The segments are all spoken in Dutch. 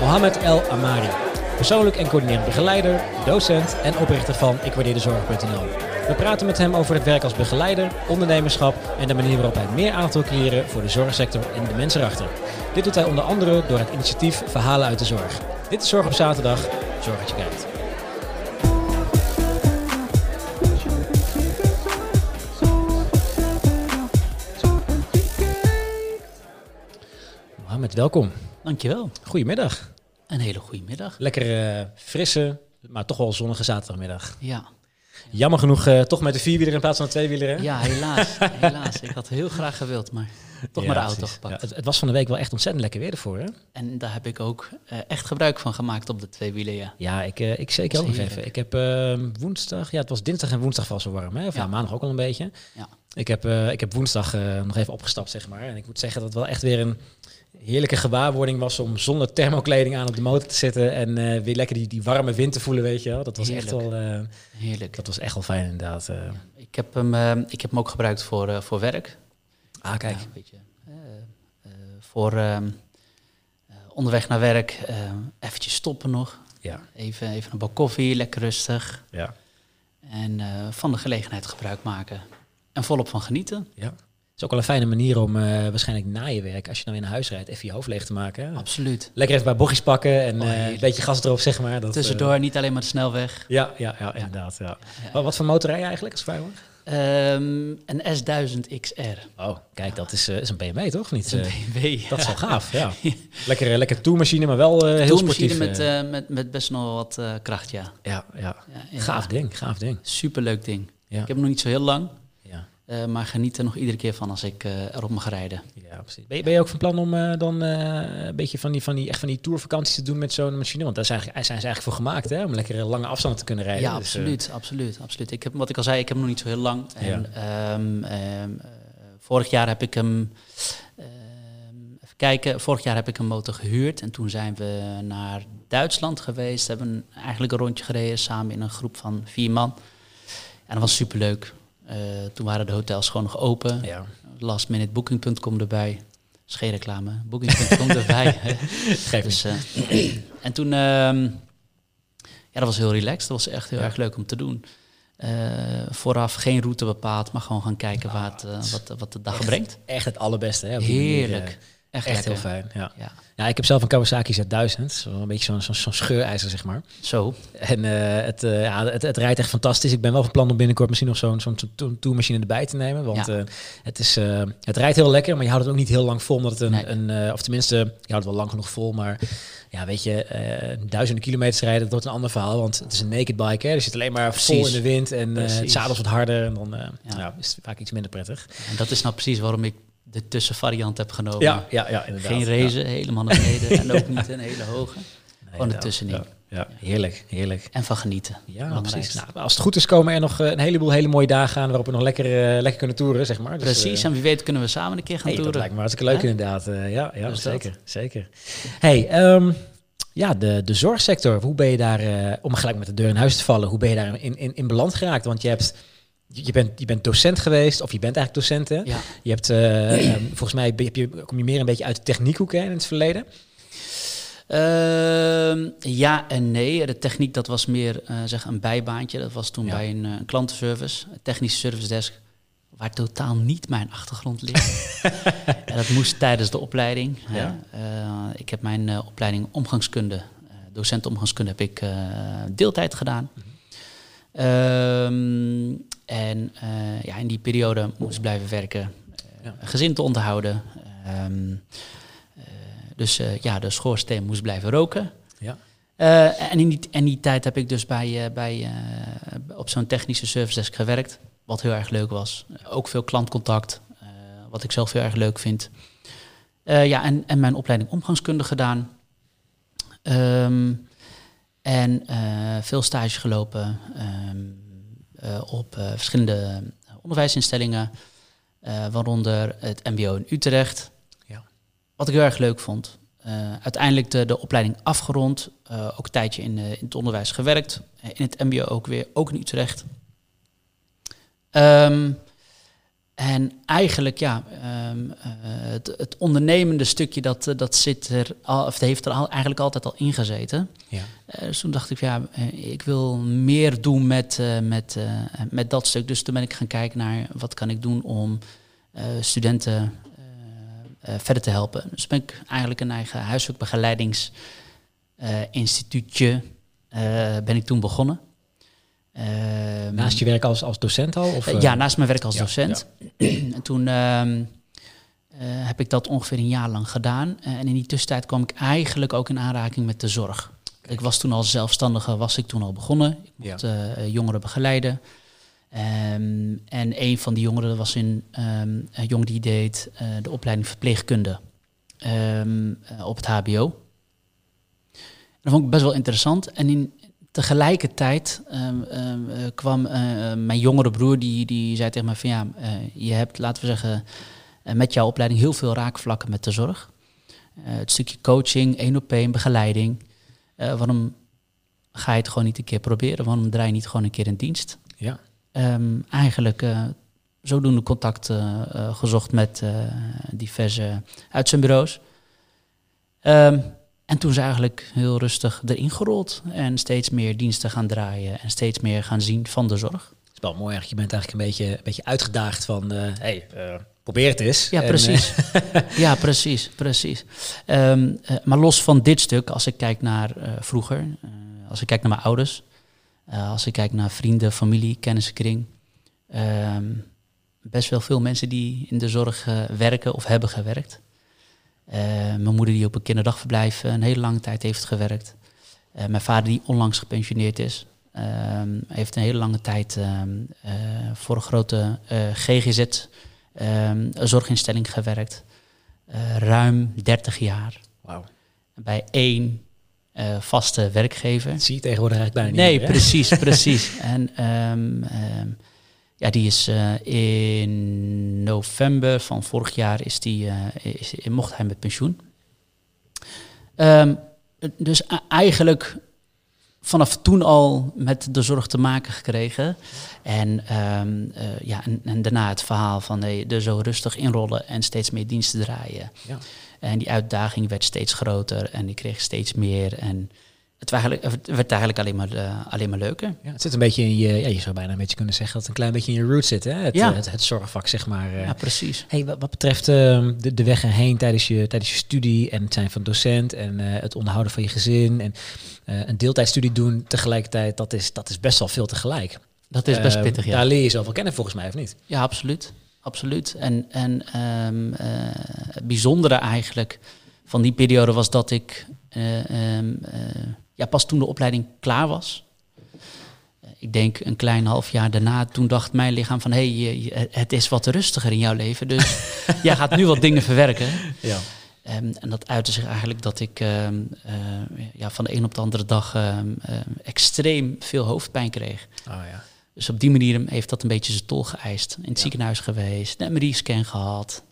Mohamed El Amari. Persoonlijk en coördinerend begeleider, docent en oprichter van ikwaardeerdezorg.nl. We praten met hem over het werk als begeleider, ondernemerschap en de manier waarop hij meer aandacht wil creëren voor de zorgsector en de mensen erachter. Dit doet hij onder andere door het initiatief Verhalen uit de Zorg. Dit is Zorg op Zaterdag. Zorg dat je kijkt. Mohamed, welkom. Dankjewel. Goedemiddag. Een hele goede middag. Lekker uh, frisse, maar toch wel zonnige zaterdagmiddag. Ja. Jammer genoeg uh, toch met de vierwieler in plaats van de tweewieler. Hè? Ja, helaas. helaas. Ik had heel graag gewild, maar toch ja, maar de auto gepakt. Ja, het, het, was van de week wel echt ontzettend lekker weer ervoor. Hè? En daar heb ik ook uh, echt gebruik van gemaakt op de tweewielen. Ja, ja ik, uh, ik zeker ook nog even. Ik heb woensdag, ja, het was dinsdag en woensdag was zo warm. Hè? Of ja. maandag ook al een beetje. Ja. Ik, heb, ik heb woensdag nog even opgestapt, zeg maar. En ik moet zeggen dat het wel echt weer een heerlijke gewaarwording was om zonder thermokleding aan op de motor te zitten en uh, weer lekker die, die warme wind te voelen, weet je wel. Dat was Heerlijk. echt wel uh, Heerlijk. Dat was echt wel fijn inderdaad. Uh. Ja. Ik, heb hem, ik heb hem ook gebruikt voor, voor werk. Ah, kijk. Ja, beetje, voor ehm, onderweg naar werk, eventjes stoppen nog. Ja. Even, even een bak koffie, lekker rustig. Ja. En van de gelegenheid gebruik maken. En volop van genieten. Ja. Is ook wel een fijne manier om uh, waarschijnlijk na je werk, als je nou in huis rijdt, even je hoofd leeg te maken. Absoluut. Lekker even bij bochtjes pakken en Oh, uh, heerlijk. een beetje gas erop, zeg maar. Dat, Tussendoor, niet alleen maar de snelweg. Ja, ja, ja, inderdaad. Ja. Ja. Wat, wat voor motor rij je eigenlijk als vraag Um, een S1000 XR. Oh, kijk, dat is, uh, is een BMW toch? Niet, Dat is een BMW. Dat is wel gaaf, ja. lekker, lekker tourmachine, maar wel heel sportief. met, met, met best nog wat kracht, ja. Ja, ja. ja gaaf ding, gaaf ding. Superleuk ding. Ja. Ik heb hem nog niet zo heel lang. Uh, maar geniet er nog iedere keer van als ik uh, erop mag rijden. Ja, precies. Ben je, ben je ook van plan om uh, dan een beetje van die, van, die, echt van die tourvakanties te doen met zo'n machine? Want daar zijn, zijn ze eigenlijk voor gemaakt, hè? Om lekker lange afstanden te kunnen rijden. Ja, dus, absoluut, absoluut, absoluut. Ik heb, wat ik al zei, ik heb hem nog niet zo heel lang. En ja. um, um, vorig jaar heb ik hem... even kijken, vorig jaar heb ik een motor gehuurd. En toen zijn we naar Duitsland geweest. Hebben eigenlijk een rondje gereden samen in een groep van vier man. En dat was superleuk. Uh, toen waren de hotels gewoon nog open. Ja. Last minute booking.com erbij. is geen reclame. Booking.com erbij. Geef dus, uh, en toen, uh, ja, dat was heel relaxed. Dat was echt heel ja. erg leuk om te doen. Uh, vooraf geen route bepaald, maar gewoon gaan kijken oh, wat, wat, wat de dag echt, brengt. Echt het allerbeste. Hè, Heerlijk. Manier, echt, echt heel fijn. Ja. ja. Ja. ik heb zelf een Kawasaki Z1000. Zo een beetje zo'n zo, zo scheurijzer, zeg maar. Zo. En uh, het, uh, ja, het, het, rijdt echt fantastisch. Ik ben wel van plan om binnenkort misschien nog zo'n zo'n zo tourmachine erbij te nemen. Want ja. uh, het, is, het rijdt heel lekker, maar je houdt het ook niet heel lang vol. Omdat het een, nee. een of tenminste, je houdt het wel lang genoeg vol. Maar ja, weet je, duizenden kilometers rijden, dat wordt een ander verhaal. Want het is een naked bike, hè. Er zit alleen maar vol in de wind. En het zadel is wat harder. En dan ja. ja. is het vaak iets minder prettig. En dat is nou precies waarom ik de tussenvariant heb genomen. Ja, ja, ja inderdaad. Geen razen, ja. helemaal naar beneden en ook niet een hele hoge. Nee, Gewoon ertussenin. Ja, ja, heerlijk, heerlijk. En van genieten. Ja, precies. Nou, als het goed is komen er nog een heleboel hele mooie dagen aan waarop we nog lekker, uh, lekker kunnen toeren, zeg maar. Dus, precies, uh, en wie weet kunnen we samen een keer gaan hey, toeren. Dat lijkt me hartstikke leuk inderdaad. Uh, ja, ja dus zeker, dat. zeker. Hey, um, ja, de, de zorgsector, hoe ben je daar, om gelijk met de deur in huis te vallen, hoe ben je daar in, in, in beland geraakt? Want je hebt je bent, je bent docent geweest, of je bent eigenlijk docent, hè? Ja. Je hebt, uh, um, volgens mij heb je, kom je meer een beetje uit de techniekhoek hè, in het verleden? Uh, ja en nee. De techniek, dat was meer uh, zeg een bijbaantje. Dat was toen ja. bij een, uh, klantenservice, een technische service desk, waar totaal niet mijn achtergrond ligt. en dat moest tijdens de opleiding. Ja. ik heb mijn opleiding omgangskunde, docent omgangskunde, heb ik deeltijd gedaan. Mm -hmm. Um, en uh, ja, in die periode moest blijven werken, ja. gezin te onderhouden. Um, uh, dus ja, de schoorsteen moest blijven roken. Ja. en, in die, en die tijd heb ik dus bij, bij, op zo'n technische service desk gewerkt. Wat heel erg leuk was. Ook veel klantcontact, wat ik zelf heel erg leuk vind. ja, en, en mijn opleiding omgangskunde gedaan. Um, en veel stage gelopen. Uh, op uh, verschillende onderwijsinstellingen, uh, waaronder het MBO in Utrecht. Ja. Wat ik heel erg leuk vond. uiteindelijk de, de opleiding afgerond, ook een tijdje in, in, het onderwijs gewerkt. in het MBO ook weer, ook in Utrecht. Um, En eigenlijk, ja, um, het, het, ondernemende stukje, dat, eh, dat zit er al, of heeft er al, eigenlijk altijd al ingezeten. Ja. Uh, dus toen dacht ik, ja, ik wil meer doen met, uh, met, met dat stuk. Dus toen ben ik gaan kijken naar wat kan ik doen om studenten verder te helpen. Dus ben ik eigenlijk een eigen huiswerkbegeleidingsinstituutje ben ik toen begonnen. Ehm, naast je werk als, als docent al? Of, ja, eh? naast mijn werk als docent. en toen ehm, eh, heb ik dat ongeveer een jaar lang gedaan. Eh, en in die tussentijd kwam ik eigenlijk ook in aanraking met de zorg. Ik was toen al zelfstandige, was ik toen al begonnen. Ik mocht jongeren begeleiden. Um, en een van die jongeren was in, um, een jong die deed de opleiding verpleegkunde op het HBO. Dat vond ik best wel interessant. En in, tegelijkertijd um, kwam uh, mijn jongere broer, die, die zei tegen mij van ja, uh, je hebt, laten we zeggen, met jouw opleiding heel veel raakvlakken met de zorg. het stukje coaching, één op één, begeleiding. waarom ga je het gewoon niet een keer proberen? Waarom draai je niet gewoon een keer in dienst? Ja. Um, eigenlijk zodoende contact gezocht met diverse uitzendbureaus. Um, en toen is eigenlijk heel rustig erin gerold en steeds meer diensten gaan draaien en steeds meer gaan zien van de zorg. Het is wel mooi eigenlijk. Je bent eigenlijk een beetje, een beetje uitgedaagd van, uh, hey, uh, probeer het eens. Ja, precies. Eh, ja, precies, precies. Um, maar los van dit stuk, als ik kijk naar vroeger, als ik kijk naar mijn ouders, als ik kijk naar vrienden, familie, kennissenkring, um, best wel veel mensen die in de zorg werken of hebben gewerkt. Eh, mijn moeder die op een kinderdagverblijf een hele lange tijd heeft gewerkt. Eh, mijn vader die onlangs gepensioneerd is. Ehm, heeft een hele lange tijd ehm, eh, voor een grote GGZ ehm, zorginstelling gewerkt. ruim 30 jaar. Wow. Bij één vaste werkgever. zie je tegenwoordig eigenlijk bijna niet Nee, precies, precies. En ja, die is uh, in november van vorig jaar is die, uh, is, mocht hij met pensioen. Um, dus eigenlijk vanaf toen al met de zorg te maken gekregen. En, um, uh, ja, en, en, daarna het verhaal van nee, er zo rustig inrollen en steeds meer diensten draaien. Ja. En die uitdaging werd steeds groter en ik kreeg steeds meer. En het, eigenlijk, het werd eigenlijk alleen maar, uh, alleen maar leuker. Ja, het zit een beetje in je, ja, je zou bijna een beetje kunnen zeggen dat het een klein beetje in je roots zit, hè? Het, ja. het, het, zorgvak, zeg maar. Uh. Ja, precies. Hey, wat, wat betreft uh, de, de weg erheen tijdens je, tijdens je studie en het zijn van docent en het onderhouden van je gezin en een deeltijdstudie doen tegelijkertijd, dat is, dat is best wel veel tegelijk. Dat is best pittig, ja. Daar leer je zoveel kennen volgens mij, of niet? Ja, absoluut. Absoluut. En, en um, het bijzondere eigenlijk van die periode was dat ik um, ja, pas toen de opleiding klaar was. Ik denk een klein half jaar daarna, toen dacht mijn lichaam van... hé, hey, het is wat rustiger in jouw leven, dus jij gaat nu wat dingen verwerken. Ja. Um, en dat uitte zich eigenlijk dat ik um, uh, ja, van de een op de andere dag um, extreem veel hoofdpijn kreeg. Oh, ja. Dus op die manier heeft dat een beetje zijn tol geëist. In het ja. ziekenhuis geweest, een MRI-scan gehad.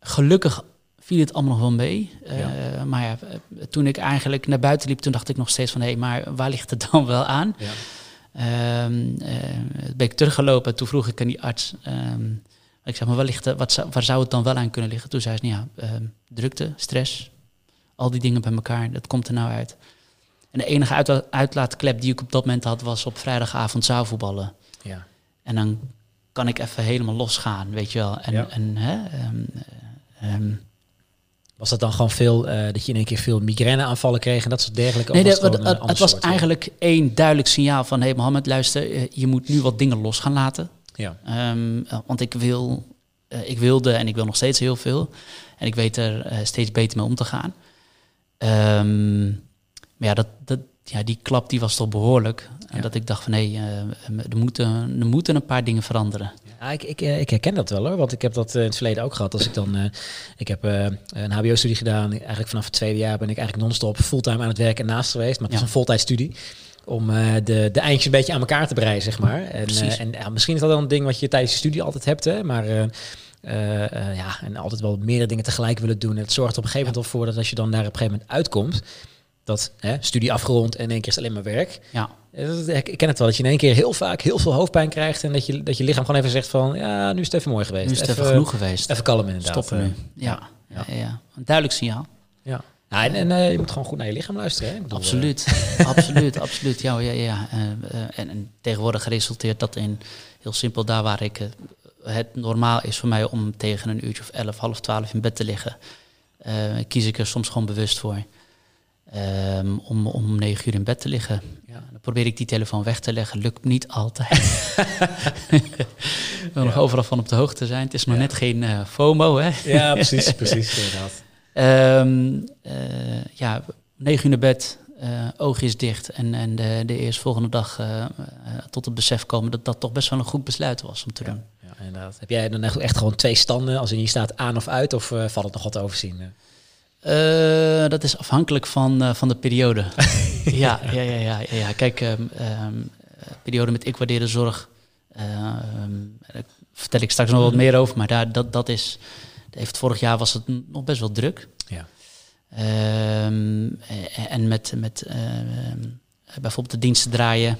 Gelukkig viel het allemaal nog wel mee. Uh, maar ja, toen ik eigenlijk naar buiten liep, toen dacht ik nog steeds van... hé, hey, maar waar ligt het dan wel aan? Ja. Um, uh, ben ik teruggelopen. Toen vroeg ik aan die arts... Um, ik zeg, maar waar, ligt, wat zou, waar zou het dan wel aan kunnen liggen? Toen zei ze, ja, um, drukte, stress, al die dingen bij elkaar, dat komt er nou uit. En de enige uit, uitlaatklep die ik op dat moment had, was op vrijdagavond zaalvoetballen. Ja. En dan kan ik even helemaal losgaan, weet je wel. En, ja. en hè, um, was dat dan gewoon veel, uh, dat je in één keer veel migraineaanvallen kreeg en dat soort dergelijke? Nee, het, het, het, het was eigenlijk één duidelijk signaal van... hé hey Mohammed, luister, eh, je moet nu wat dingen los gaan laten. Ja. Um, want ik, wil, uh, ik wilde en ik wil nog steeds heel veel. En ik weet er uh, steeds beter mee om te gaan. Um, maar ja, dat, dat, ja, die klap die was toch behoorlijk. En dat ik dacht van hé, hey, er, moeten, er moeten een paar dingen veranderen. Ja, ik, ik, eh, ik, herken dat wel hoor, want ik heb dat eh, in het verleden ook gehad. Als ik dan, uh, ik heb uh, een HBO-studie gedaan. Eigenlijk vanaf het tweede jaar ben ik eigenlijk non-stop fulltime aan het werken naast geweest. Maar het ja. is een voltijdstudie om uh, de, de eindjes een beetje aan elkaar te breien, zeg maar. En, en ja, misschien is dat wel een ding wat je tijdens je studie altijd hebt, hè, maar ja, en altijd wel meerdere dingen tegelijk willen doen. Het zorgt op een gegeven moment voor dat als je dan daar op een gegeven moment uitkomt, dat hè, studie afgerond en in één keer is alleen maar werk. Ja Ik ken het wel, dat je in één keer heel vaak heel veel hoofdpijn krijgt en dat je, dat je lichaam gewoon even zegt van, ja, nu is het even mooi geweest. Nu is het even, genoeg geweest. Even kalm inderdaad. Stoppen nu. Ja, ja. ja, Een duidelijk signaal. Ja. Ja, en, en uh, je moet gewoon goed naar je lichaam luisteren. Hè? Bedoel, absoluut, absoluut, absoluut. Ja, ja, ja. Uh, en, en, tegenwoordig resulteert dat in heel simpel daar waar ik het normaal is voor mij om tegen een uurtje of elf, half twaalf in bed te liggen. kies ik er soms gewoon bewust voor. Um, om, om negen uur in bed te liggen. Ja. Dan probeer ik die telefoon weg te leggen. Lukt niet altijd. ik wil nog overal van op de hoogte zijn. Het is nog net geen uh, FOMO, hè? ja, precies, precies, inderdaad. Um, uh, ja, negen uur naar bed, uh, oogjes dicht en, en de, de eerstvolgende dag tot het besef komen dat dat toch best wel een goed besluit was om te doen. Ja, inderdaad. Heb jij dan echt gewoon twee standen, als in je staat aan of uit, of valt het nog wat te overzien? Uh, dat is afhankelijk van, uh, van de periode. ja, ja, ja, ja, ja, Kijk, um, um, periode met ik waardeerde zorg. Um, daar vertel ik straks nog wat meer over. Maar daar, dat, dat is. Heeft, vorig jaar was het nog best wel druk. Ja. en met, met bijvoorbeeld de diensten draaien.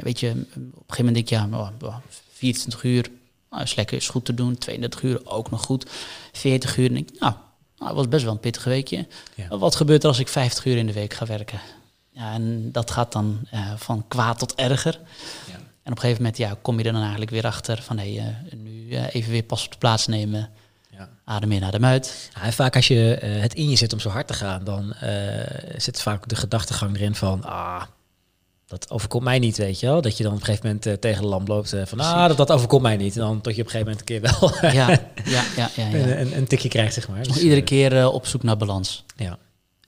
weet je, op een gegeven moment denk ik, ja, oh, 24 uur. Nou, is lekker, is goed te doen. 32 uur ook nog goed. 40 uur. Denk ik, nou nou, het was best wel een pittig weekje. Wat gebeurt er als ik 50 uur in de week ga werken? Ja, en dat gaat dan uh, van kwaad tot erger. Ja. En op een gegeven moment ja, kom je er dan eigenlijk weer achter van hé, hey, uh, nu uh, even weer pas op de plaats nemen. Ja. Adem in, adem uit. Ja, en vaak als je het in je zit om zo hard te gaan, dan zit vaak de gedachtegang erin van ah, dat overkomt mij niet, weet je wel. Dat je dan op een gegeven moment uh, tegen de lamp loopt uh, van, ah, dat, dat overkomt mij niet. En dan tot je op een gegeven moment een keer wel ja, ja, ja, ja, ja. Een, een, tikje krijgt, zeg maar. Dus, iedere uh, keer op zoek naar balans. Ja.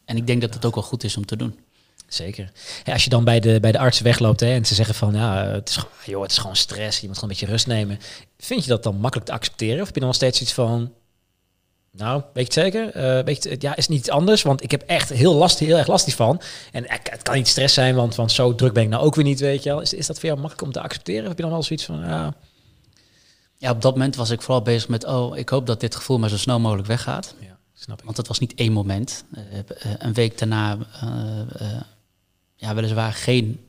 En ik denk dat het ook wel goed is om te doen. Zeker. Als je dan bij de, bij de arts wegloopt hè, en ze zeggen van, ja, het is, joh, het is gewoon stress, je moet gewoon een beetje rust nemen. Vind je dat dan makkelijk te accepteren? Of heb je dan nog steeds iets van, nou, weet je het zeker? Uh, weet je, ja, is niet anders, want ik heb echt heel, last, heel erg last van. En het kan niet stress zijn, want, want zo druk ben ik nou ook weer niet, weet je wel. Is, is dat voor jou makkelijk om te accepteren? Of heb je dan wel zoiets van, ja... Ja, op dat moment was ik vooral bezig met, oh, ik hoop dat dit gevoel maar zo snel mogelijk weggaat. Ja, snap ik. Want het was niet één moment. Uh, een week daarna, uh, ja, weliswaar geen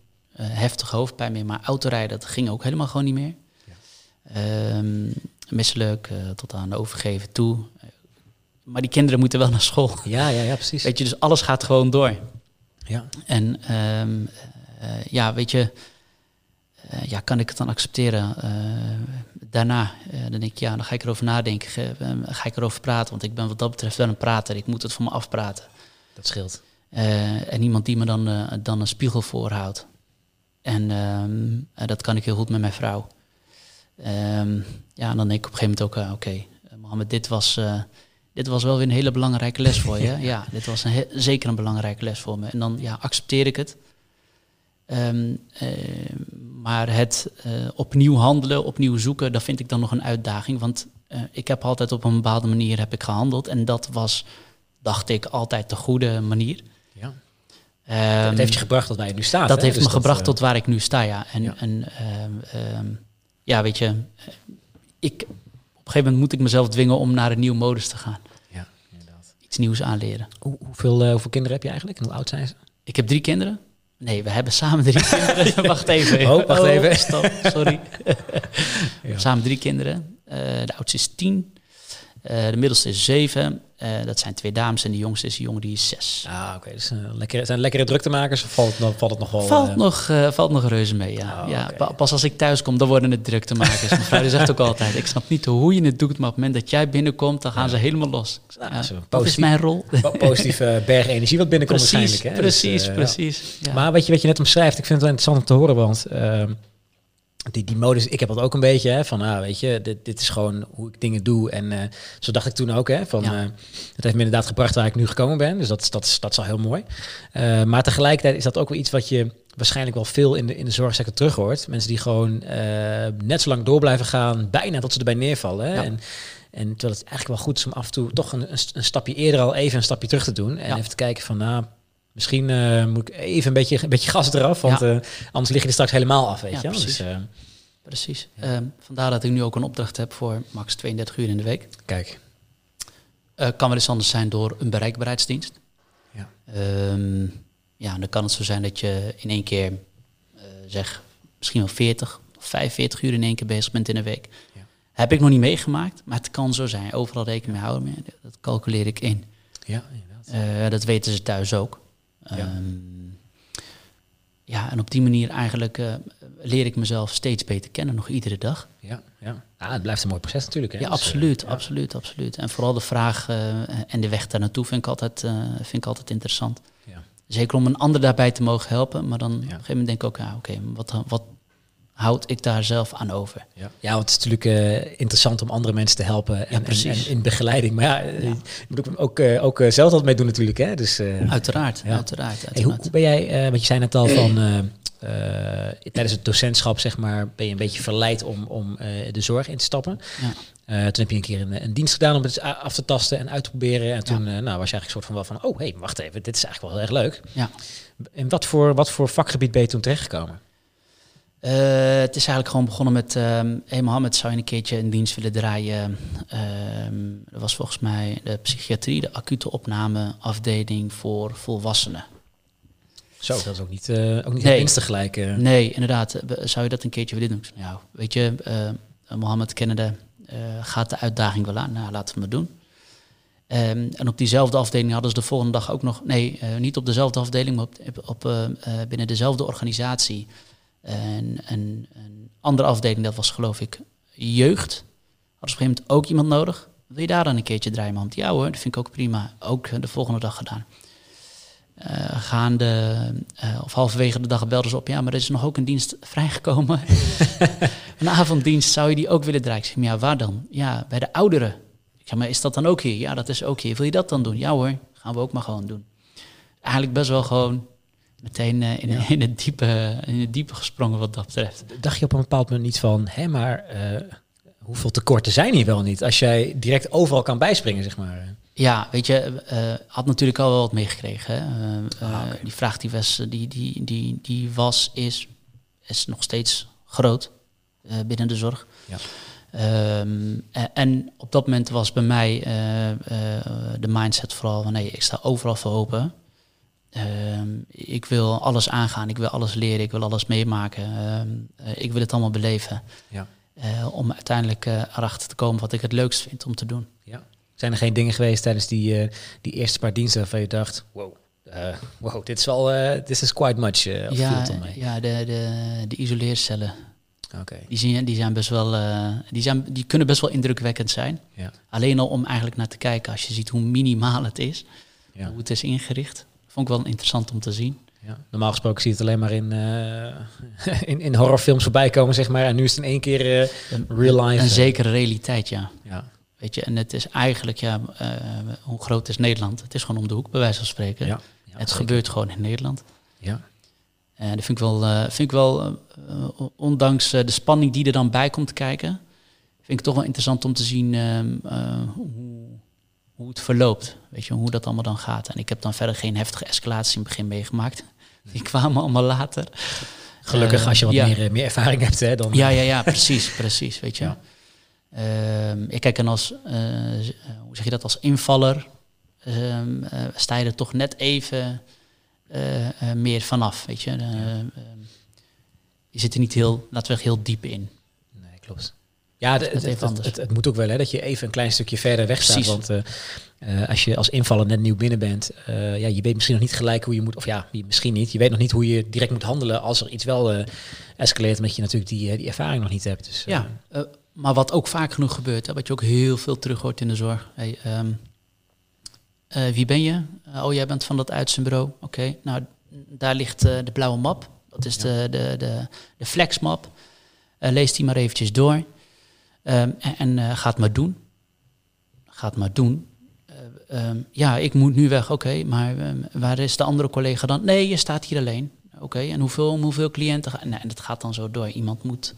heftige hoofdpijn meer, maar autorijden, dat ging ook helemaal gewoon niet meer. Ja. Um, misselijk, tot aan overgeven toe. Maar die kinderen moeten wel naar school. Ja, ja, ja, precies. Weet je, dus alles gaat gewoon door. Ja. En um, uh, ja, weet je, uh, ja, kan ik het dan accepteren? Uh, daarna, dan denk ik, ja, dan ga ik erover nadenken. ga ik erover praten? Want ik ben wat dat betreft wel een prater. Ik moet het voor me afpraten. Dat scheelt. en iemand die me dan, dan een spiegel voorhoudt. En um, dat kan ik heel goed met mijn vrouw. Um, ja, en dan denk ik op een gegeven moment ook, oké, okay, Mohammed, dit was dit was wel weer een hele belangrijke les voor je. ja, dit was een zeker een belangrijke les voor me. En dan ja, accepteer ik het. Um, uh, maar het uh, opnieuw handelen, opnieuw zoeken, dat vind ik dan nog een uitdaging. Want uh, ik heb altijd op een bepaalde manier heb ik gehandeld. En dat was, dacht ik, altijd de goede manier. Ja. Um, dat heeft je gebracht tot waar je nu staat. Dat heeft dus me dat, gebracht tot waar ik nu sta, ja. En ja, en, um, ja weet je, ik, een gegeven moment moet ik mezelf dwingen om naar een nieuw modus te gaan. Iets nieuws aanleren. Hoe, hoeveel, uh, hoeveel kinderen heb je eigenlijk en hoe oud zijn ze? Ik heb drie kinderen. Nee, we hebben samen drie kinderen. wacht even. Oh, wacht even. Oh, stop, sorry. ja. Samen drie kinderen. Uh, de oudste is tien. Uh, de middelste is zeven. Uh, dat zijn twee dames en de jongste is een jongen die is zes. Ah, oké. Okay. Dus uh, lekker, zijn lekkere druktemakers of valt het nog, valt het nog wel? Valt, nog, valt nog reuze mee, ja. Oh, ja okay. Pas als ik thuis kom, dan worden het druktemakers. Mijn vrouw zegt ook altijd, ik snap niet hoe je het doet, maar op het moment dat jij binnenkomt, dan gaan ja. ze helemaal los. Nou, ja, dat is mijn rol. Positieve berg energie wat binnenkomt precies, waarschijnlijk. Hè? Precies, dus, precies. Maar wat je, wat je net omschrijft, ik vind het wel interessant om te horen, want ehm, die, die modus, ik heb dat ook een beetje, hè, van, ah, weet je, dit, dit is gewoon hoe ik dingen doe. En uh, zo dacht ik toen ook, hè, van, ja. uh, het heeft me inderdaad gebracht waar ik nu gekomen ben. Dus dat, dat, is, dat is al heel mooi. Uh, maar tegelijkertijd is dat ook wel iets wat je waarschijnlijk wel veel in de, in de zorgsector terug hoort. Mensen die gewoon net zo lang door blijven gaan, bijna tot ze erbij neervallen. Ja. En, en terwijl het eigenlijk wel goed is om af en toe toch een, een, een stapje eerder al even een stapje terug te doen. En ja. even te kijken van, nou, Misschien uh, moet ik even een beetje, een beetje gas eraf, want ja. uh, anders lig je er straks helemaal af, weet ja, je. Precies. Dus, uh, precies. Um, vandaar dat ik nu ook een opdracht heb voor max 32 uur in de week. Kijk. kan wel eens anders zijn door een bereikbaarheidsdienst. Ja. Um, Ja, dan kan het zo zijn dat je in één keer, zeg, misschien wel 40 of 45 uur in één keer bezig bent in een week. Ja. Heb ik nog niet meegemaakt, maar het kan zo zijn. Overal rekening mee houden, dat calculeer ik in. Ja, inderdaad. Dat weten ze thuis ook. Ja. Um, ja, en op die manier eigenlijk uh, leer ik mezelf steeds beter kennen, nog iedere dag. Ja, ja. Ah, het blijft een mooi proces natuurlijk. Hè? Ja, dus, absoluut, uh, absoluut, absoluut. En vooral de vraag uh, en de weg daar naartoe vind ik altijd, vind ik altijd interessant. Ja. Zeker om een ander daarbij te mogen helpen, maar dan op een gegeven moment denk ik ook, ja, oké, okay, wat, wat, houd ik daar zelf aan over. Ja, ja want het is natuurlijk uh, interessant om andere mensen te helpen en, en, en in begeleiding. Maar ja, ja. je moet ook, ook, uh, ook zelf wat mee doen natuurlijk. Hè? Dus, uh, uiteraard, ja. uiteraard. uiteraard. Hey, hoe, hoe, ben jij, want je zei net al van... tijdens het docentschap, zeg maar, ben je een beetje verleid om, om de zorg in te stappen. Ja. toen heb je een keer een, een, dienst gedaan om het af te tasten en uit te proberen. En toen nou, was je eigenlijk een soort van wel van, oh hé, hey, wacht even, dit is eigenlijk wel heel erg leuk. Ja. En wat voor, wat voor vakgebied ben je toen terechtgekomen? Uh, het is eigenlijk gewoon begonnen met, um, hey Mohammed, zou je een keertje een dienst willen draaien? Um, dat was volgens mij de psychiatrie, de acute opnameafdeling voor volwassenen. Zo, dat is ook niet, uh, ook niet nee. gelijk. Uh. Nee, inderdaad. Zou je dat een keertje willen doen? Nou, weet je, Mohammed kennende gaat de uitdaging wel aan. Nou, laten we het doen. Um, en op diezelfde afdeling hadden ze de volgende dag ook nog, nee, niet op dezelfde afdeling, maar op, op binnen dezelfde organisatie en een, een andere afdeling, dat was geloof ik jeugd. Hadden ze op een gegeven moment ook iemand nodig. Wil je daar dan een keertje draaien, man? Ja hoor, dat vind ik ook prima. Ook de volgende dag gedaan. Uh, gaande, uh, of halverwege de dag belden ze op. Ja, maar er is nog ook een dienst vrijgekomen. een avonddienst, zou je die ook willen draaien? Ik zeg, ja, waar dan? Ja, bij de ouderen. Ik zeg, maar is dat dan ook hier? Ja, dat is ook hier. Wil je dat dan doen? Ja hoor, gaan we ook maar gewoon doen. Eigenlijk best wel gewoon meteen uh, in, ja. in, het diepe, in het diepe gesprongen wat dat betreft. Dacht je op een bepaald moment niet van, hé, maar uh, hoeveel tekorten zijn hier wel niet? Als jij direct overal kan bijspringen, zeg maar. Ja, weet je, uh, had natuurlijk al wel wat meegekregen. Ah, okay. Die vraag die was, die, die, die, die was, is, is nog steeds groot binnen de zorg. Ja. Um, en op dat moment was bij mij de mindset vooral van nee, ik sta overal voor open. Uh, ik wil alles aangaan, ik wil alles leren, ik wil alles meemaken. Uh, ik wil het allemaal beleven. Ja. Uh, om uiteindelijk eh, erachter te komen wat ik het leukst vind om te doen. Ja. Zijn er geen dingen geweest tijdens die, die eerste paar diensten waarvan je dacht, wow, wow dit is wel, this is quite much. ja, ja de, de, de isoleercellen. Okay. Die, zijn, die zijn best wel, die, zijn, die kunnen best wel indrukwekkend zijn. Ja. Alleen al om eigenlijk naar te kijken, als je ziet hoe minimaal het is, ja. hoe het is ingericht. Vond ik wel interessant om te zien. Ja, normaal gesproken zie je het alleen maar in, uh, in, in horrorfilms voorbij komen, zeg maar. En nu is het in één keer uh, real life. Een zekere realiteit, ja. ja. Weet je, en het is eigenlijk, ja, uh, hoe groot is Nederland? Het is gewoon om de hoek, bij wijze van spreken. Ja, ja het zeker. gebeurt gewoon in Nederland. Ja. En dat vind ik wel, vind ik wel ondanks de spanning die er dan bij komt kijken, vind ik toch wel interessant om te zien ehm, hoe hoe het verloopt. Weet je, hoe dat allemaal dan gaat. En ik heb dan verder geen heftige escalatie in het begin meegemaakt. Die kwamen allemaal later. Gelukkig als je wat ja. meer, eh, meer ervaring hebt, hè, dan... Ja, ja, ja, precies, precies, weet je. Ja. Uh, ik kijk en als, uh, hoe zeg je dat, als invaller uh, sta je er toch net even meer vanaf, weet je. Ehm, je zit er niet heel, laten we heel diep in. Nee, klopt. Ja, het, het, het, het, moet ook wel, hè, dat je even een klein stukje verder weg staat. Want uh, uh, als je als invaller net nieuw binnen bent, uh, ja, je weet misschien nog niet gelijk hoe je moet, of ja, misschien niet. Je weet nog niet hoe je direct moet handelen als er iets wel escaleert, omdat je natuurlijk die, die ervaring nog niet hebt. Dus, ja, maar wat ook vaak genoeg gebeurt, hè, wat je ook heel veel terug hoort in de zorg. Hey, um, wie ben je? oh, jij bent van dat uitzendbureau. Oké, okay, nou, daar ligt de blauwe map. Dat is ja. de, de, de, de flexmap. lees die maar eventjes door. Um, en uh, gaat maar doen. Gaat maar doen. Uh, um, ja, ik moet nu weg. Oké, okay, maar um, waar is de andere collega dan? Nee, je staat hier alleen. Oké, okay, en hoeveel, hoeveel cliënten? Gaan? Nee, en dat gaat dan zo door. Iemand moet,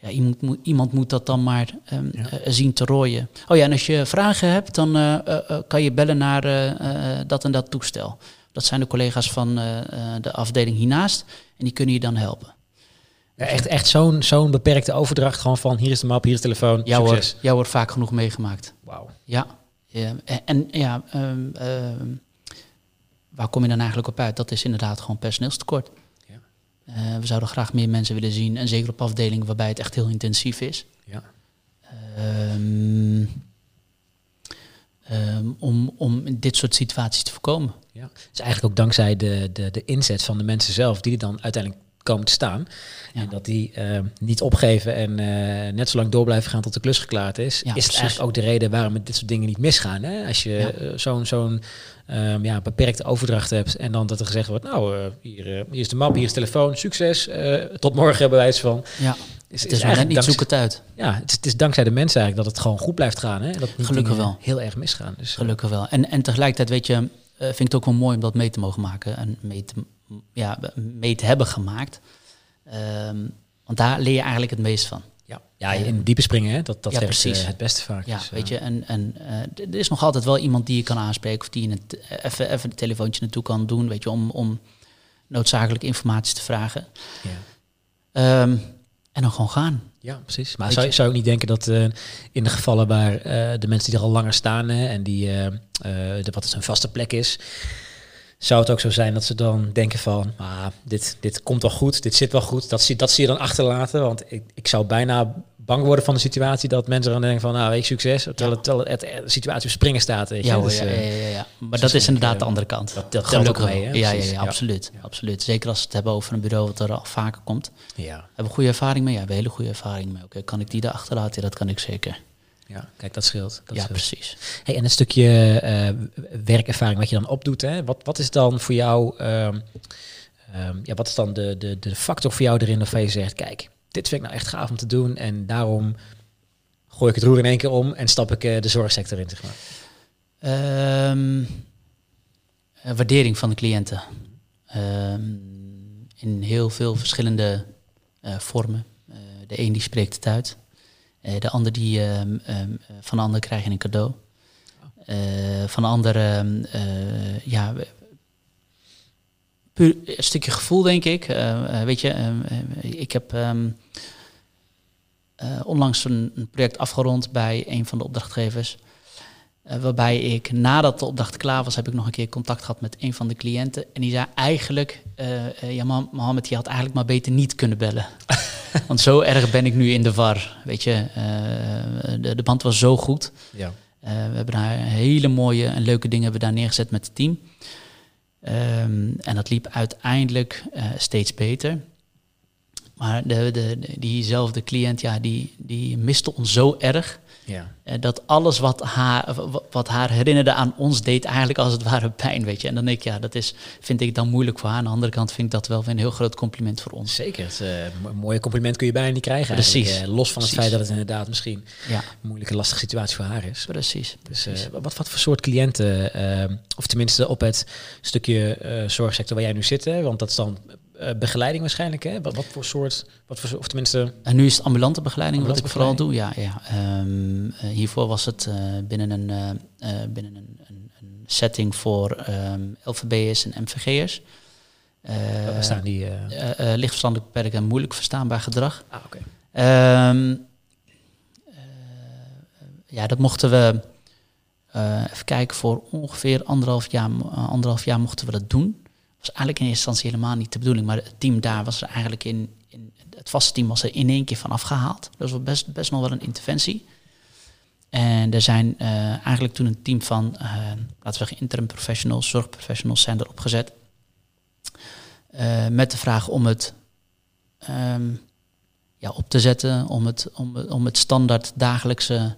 ja, iemand, moet, iemand moet dat dan maar ja. uh, zien te rooien. Oh ja, en als je vragen hebt, dan kan je bellen naar dat en dat toestel. Dat zijn de collega's van de afdeling hiernaast. En die kunnen je dan helpen. Ja, echt echt zo'n zo'n beperkte overdracht gewoon van hier is de map, hier is de telefoon, ja, succes. Hoor, wordt vaak genoeg meegemaakt. Wauw. Ja. ja. En, ja, um, um, waar kom je dan eigenlijk op uit? Dat is inderdaad gewoon personeelstekort. Ja. we zouden graag meer mensen willen zien. En zeker op afdelingen waarbij het echt heel intensief is. Ja. Um, um, om, om dit soort situaties te voorkomen. Ja. Dus eigenlijk ook dankzij de, de, de inzet van de mensen zelf, die dan uiteindelijk komen te staan. En dat die uh, niet opgeven en uh, net zo lang door blijven gaan tot de klus geklaard is. Ja, is het eigenlijk ook de reden waarom dit soort dingen niet misgaan. Hè? Als je ja. uh, zo'n zo'n um, ja, beperkte overdracht hebt en dan dat er gezegd wordt, nou, hier, hier is de map, hier is de telefoon, succes, tot morgen hebben wij van. Ja. Is, het is, is eigenlijk niet zoek het uit. Ja, het is, het is, dankzij de mensen eigenlijk dat het gewoon goed blijft gaan. Hè? Dat Gelukkig wel. Heel erg misgaan. Dus, Gelukkig wel. En, en tegelijkertijd, weet je, vind ik het ook wel mooi om dat mee te mogen maken. En mee te, ja, mee te hebben gemaakt. Um, want daar leer je eigenlijk het meest van. Ja, ja in diepe springen, hè? dat, dat ja, precies. Uh, het beste vaak. Ja, dus, weet je, en, en uh, er is nog altijd wel iemand die je kan aanspreken of die je even, even een telefoontje naartoe kan doen, weet je, om, om noodzakelijke informatie te vragen. Ja. Um, en dan gewoon gaan. Ja, precies. Maar zou, je, zou je niet denken dat uh, in de gevallen waar uh, de mensen die er al langer staan hè, en die, uh, de, wat het een vaste plek is, zou het ook zo zijn dat ze dan denken van, ah, dit, dit komt wel goed, dit zit wel goed, dat zie, dat zie je dan achterlaten. Want ik, ik zou bijna bang worden van de situatie dat mensen dan denken van, nou, weet succes, terwijl, het, terwijl het, de situatie op springen staat. Weet je. Ja, dus, ja, ja, ja, ja, Maar dat is inderdaad de andere kant. Dat, dat Gelukkig mee, hè? Ja, ja, ja, absoluut, absoluut. Zeker als we het hebben over een bureau wat er al vaker komt. Ja. Hebben we goede ervaring mee? Ja, we hebben hele goede ervaring mee. Oké, kan ik die erachter laten? Ja, dat kan ik zeker. Ja, kijk, dat scheelt. Dat ja, precies. Hey, en een stukje uh, werkervaring wat je dan opdoet, hè? Wat, wat is dan voor jou, uh, um, ja, wat is dan de, de, de factor voor jou erin waarvan je zegt, kijk, dit vind ik nou echt gaaf om te doen en daarom gooi ik het roer in één keer om en stap ik uh, de zorgsector in, zeg maar. Um, waardering van de cliënten. Um, in heel veel verschillende vormen. de een die spreekt het uit. Eh, de ander die, ehm, ehm, van de ander krijg je een cadeau. Uh, van de andere, ehm, ja, puur een stukje gevoel, denk ik. Weet je, ik heb onlangs een, project afgerond bij een van de opdrachtgevers. Waarbij ik nadat de opdracht klaar was, heb ik nog een keer contact gehad met een van de cliënten. En die zei eigenlijk, ja, Mohammed, je had eigenlijk maar beter niet kunnen bellen. Want zo erg ben ik nu in de war. Weet je, de, de, band was zo goed. Ja. We hebben daar hele mooie en leuke dingen hebben daar neergezet met het team. Um, en dat liep uiteindelijk uh, steeds beter. Maar de, de, diezelfde cliënt, ja, die, die miste ons zo erg. Ja. Uh, dat alles wat haar, wat haar herinnerde aan ons deed eigenlijk als het ware pijn, weet je. En dan denk ik, ja, dat is, vind ik dan moeilijk voor haar. Aan de andere kant vind ik dat wel een heel groot compliment voor ons. Zeker, het, uh, een mooie compliment kun je bijna niet krijgen Precies. Uh, los van het feit dat het inderdaad misschien ja. een moeilijke, lastige situatie voor haar is. Precies. Dus wat, wat voor soort cliënten, of tenminste op het stukje zorgsector waar jij nu zit, hè, want dat is dan uh, begeleiding waarschijnlijk, hè? Wat, wat, voor soort, wat voor, of tenminste... En nu is het ambulante begeleiding wat ik vooral doe, ja. ja. Um, uh, hiervoor was het uh, binnen, een, binnen een, een, een, setting voor um, ehm, LVB'ers en MVG'ers. Waar staan die? lichtverstandelijk beperkt en moeilijk verstaanbaar gedrag. Ah, oké. Okay. Um, ja, dat mochten we... even kijken, voor ongeveer anderhalf jaar, anderhalf jaar mochten we dat doen was eigenlijk in eerste instantie helemaal niet de bedoeling. Maar het team daar was er eigenlijk in, in het vaste team was er in één keer van afgehaald. Dat was best, best nog wel een interventie. En er zijn uh, eigenlijk toen een team van, uh, laten we zeggen, interim professionals, zorgprofessionals zijn erop gezet. Uh, met de vraag om het um, ja, op te zetten, om het, om, om het standaard dagelijkse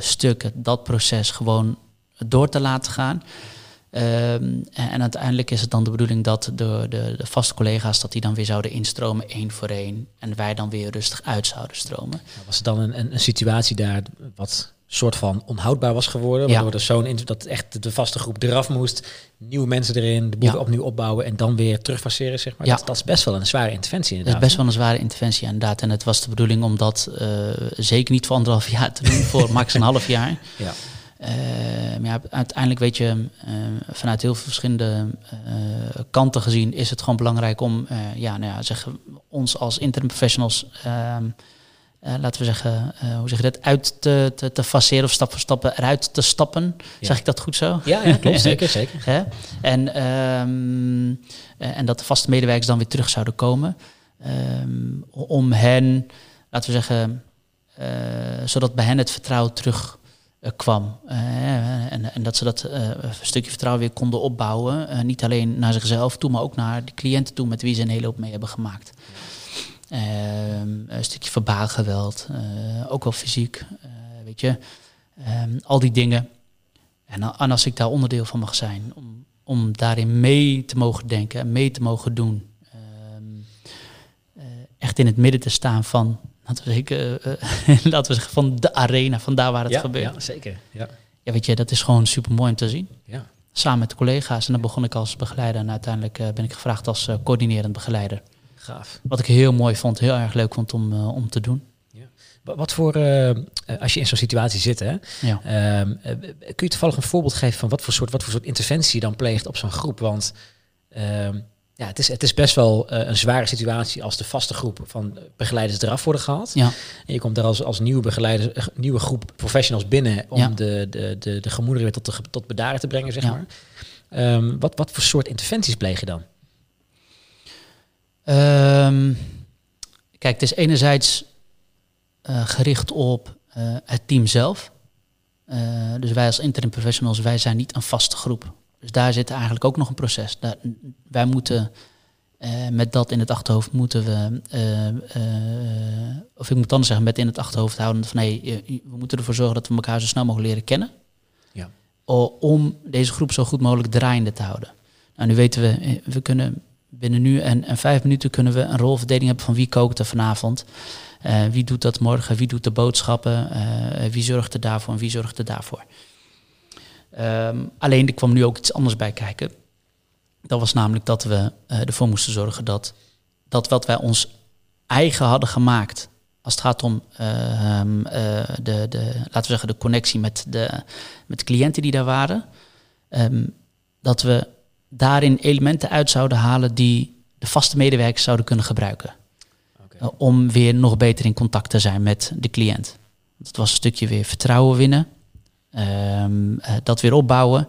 stuk, dat proces gewoon door te laten gaan. Um, en, uiteindelijk is het dan de bedoeling dat de, de, de, vaste collega's dat die dan weer zouden instromen één voor één. En wij dan weer rustig uit zouden stromen. Was er dan een, een, een situatie daar wat soort van onhoudbaar was geworden. Waardoor ja. er zo'n dat echt de vaste groep eraf moest, nieuwe mensen erin, de boel opnieuw opbouwen en dan weer terugfaceren, zeg maar. Ja. Dat, dat, is best wel een zware interventie inderdaad. Dat is best wel een zware interventie inderdaad. En het was de bedoeling om dat uh, zeker niet voor anderhalf jaar te doen, voor max een half jaar. Ja. Maar ja, uiteindelijk weet je, uh, vanuit heel veel verschillende uh, kanten gezien is het gewoon belangrijk om ja, nou ja, zeg, ons als interim professionals ehm, laten we zeggen, hoe zeg je dat, uit te, te, te faceren of stap voor stap eruit te stappen. Zeg ik dat goed zo? Ja, ja klopt, zeker, zeker. en, ehm, en dat de vaste medewerkers dan weer terug zouden komen. Ehm, om hen, laten we zeggen, zodat bij hen het vertrouwen terug kwam. en, en, dat ze dat een stukje vertrouwen weer konden opbouwen. niet alleen naar zichzelf toe, maar ook naar de cliënten toe met wie ze een hele hoop mee hebben gemaakt. Ehm, een stukje verbaal geweld, eh, ook wel fysiek, eh, weet je. Ehm, al die dingen. En, als ik daar onderdeel van mag zijn, om, om daarin mee te mogen denken en mee te mogen doen. Ehm, eh, echt in het midden te staan van, laten we, zeggen, laten we zeggen, van de arena, van daar waar het gebeurt. Ja, zeker. Ja. ja, weet je, dat is gewoon super mooi om te zien. Ja. Samen met de collega's. En dan begon ik als begeleider en uiteindelijk ben ik gevraagd als coördinerend begeleider. Gaaf. Wat ik heel mooi vond, heel erg leuk vond om, uh, om te doen. Ja. Wat voor, uh, als je in zo'n situatie zit, hè, ja. uh, kun je toevallig een voorbeeld geven van wat voor soort, wat voor soort interventie je dan pleegt op zo'n groep? Want ehm, ja, het, is, het is best wel een zware situatie als de vaste groep van begeleiders eraf worden gehaald. Ja. En je komt daar als, als nieuwe begeleider, nieuwe groep professionals binnen om de, de, de, de gemoederen weer tot, de, tot bedaren te brengen, zeg maar. Um, wat, wat voor soort interventies pleeg je dan? Um, kijk, het is enerzijds uh, gericht op uh, het team zelf. Dus wij als interim professionals, wij zijn niet een vaste groep. Dus daar zit eigenlijk ook nog een proces. Daar, wij moeten met dat in het achterhoofd moeten we, of ik moet anders zeggen, met in het achterhoofd houden van nee, we moeten ervoor zorgen dat we elkaar zo snel mogelijk leren kennen. Ja. Om deze groep zo goed mogelijk draaiende te houden. Nou, nu weten we, we kunnen binnen nu en, en vijf minuten kunnen we een rolverdeling hebben van wie kookt er vanavond. Wie doet dat morgen? Wie doet de boodschappen? Wie zorgt er daarvoor en wie zorgt er daarvoor? Um, alleen er kwam nu ook iets anders bij kijken. Dat was namelijk dat we uh, ervoor moesten zorgen dat dat wat wij ons eigen hadden gemaakt, als het gaat om ehm, de, de, laten we zeggen, de connectie met de, met de cliënten die daar waren, um, dat we daarin elementen uit zouden halen die de vaste medewerkers zouden kunnen gebruiken. Okay. Uh, om weer nog beter in contact te zijn met de cliënt. Dat was een stukje weer vertrouwen winnen, um, uh, dat weer opbouwen,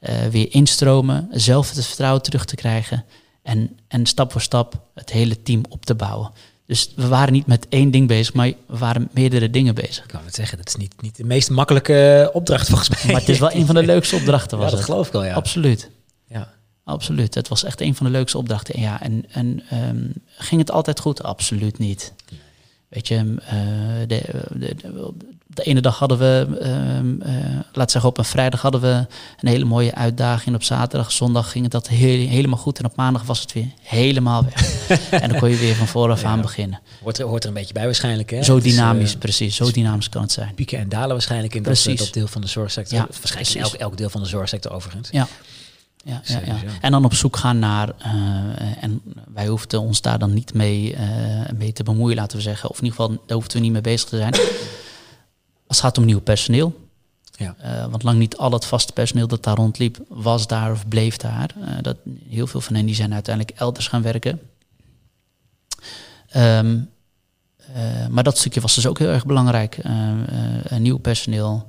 uh, weer instromen, zelf het vertrouwen terug te krijgen en, en stap voor stap het hele team op te bouwen. Dus we waren niet met één ding bezig, maar we waren meerdere dingen bezig. Ik kan het zeggen, dat is niet, niet de meest makkelijke opdracht volgens mij. Maar het is wel een van de leukste opdrachten. Was ja, dat het. geloof ik wel, ja. Absoluut. Ja. Absoluut. Het was echt een van de leukste opdrachten. Ja, en, en um, ging het altijd goed? Absoluut niet. Weet je, uh, de, de, de, de, ene dag hadden we, uh, uh, laat zeggen op een vrijdag hadden we een hele mooie uitdaging. Op zaterdag, zondag ging het dat heel, helemaal goed. En op maandag was het weer helemaal weg. en dan kon je weer van vooraf ja, aan beginnen. Hoort er, hoort er een beetje bij waarschijnlijk, hè? Zo dynamisch, is, precies. Zo dynamisch kan het zijn. Pieken en dalen waarschijnlijk in dat, dat, deel van de zorgsector. Ja, waarschijnlijk in elk, elk deel van de zorgsector overigens. Ja ja, ja, ja, En dan op zoek gaan naar, uh, en wij hoefden ons daar dan niet mee, uh, mee te bemoeien, laten we zeggen. Of in ieder geval, daar hoefden we niet mee bezig te zijn. Als het gaat om nieuw personeel. Ja. Uh, want lang niet al het vaste personeel dat daar rondliep, was daar of bleef daar. dat, heel veel van hen die zijn uiteindelijk elders gaan werken. Um, maar dat stukje was dus ook heel erg belangrijk. nieuw personeel.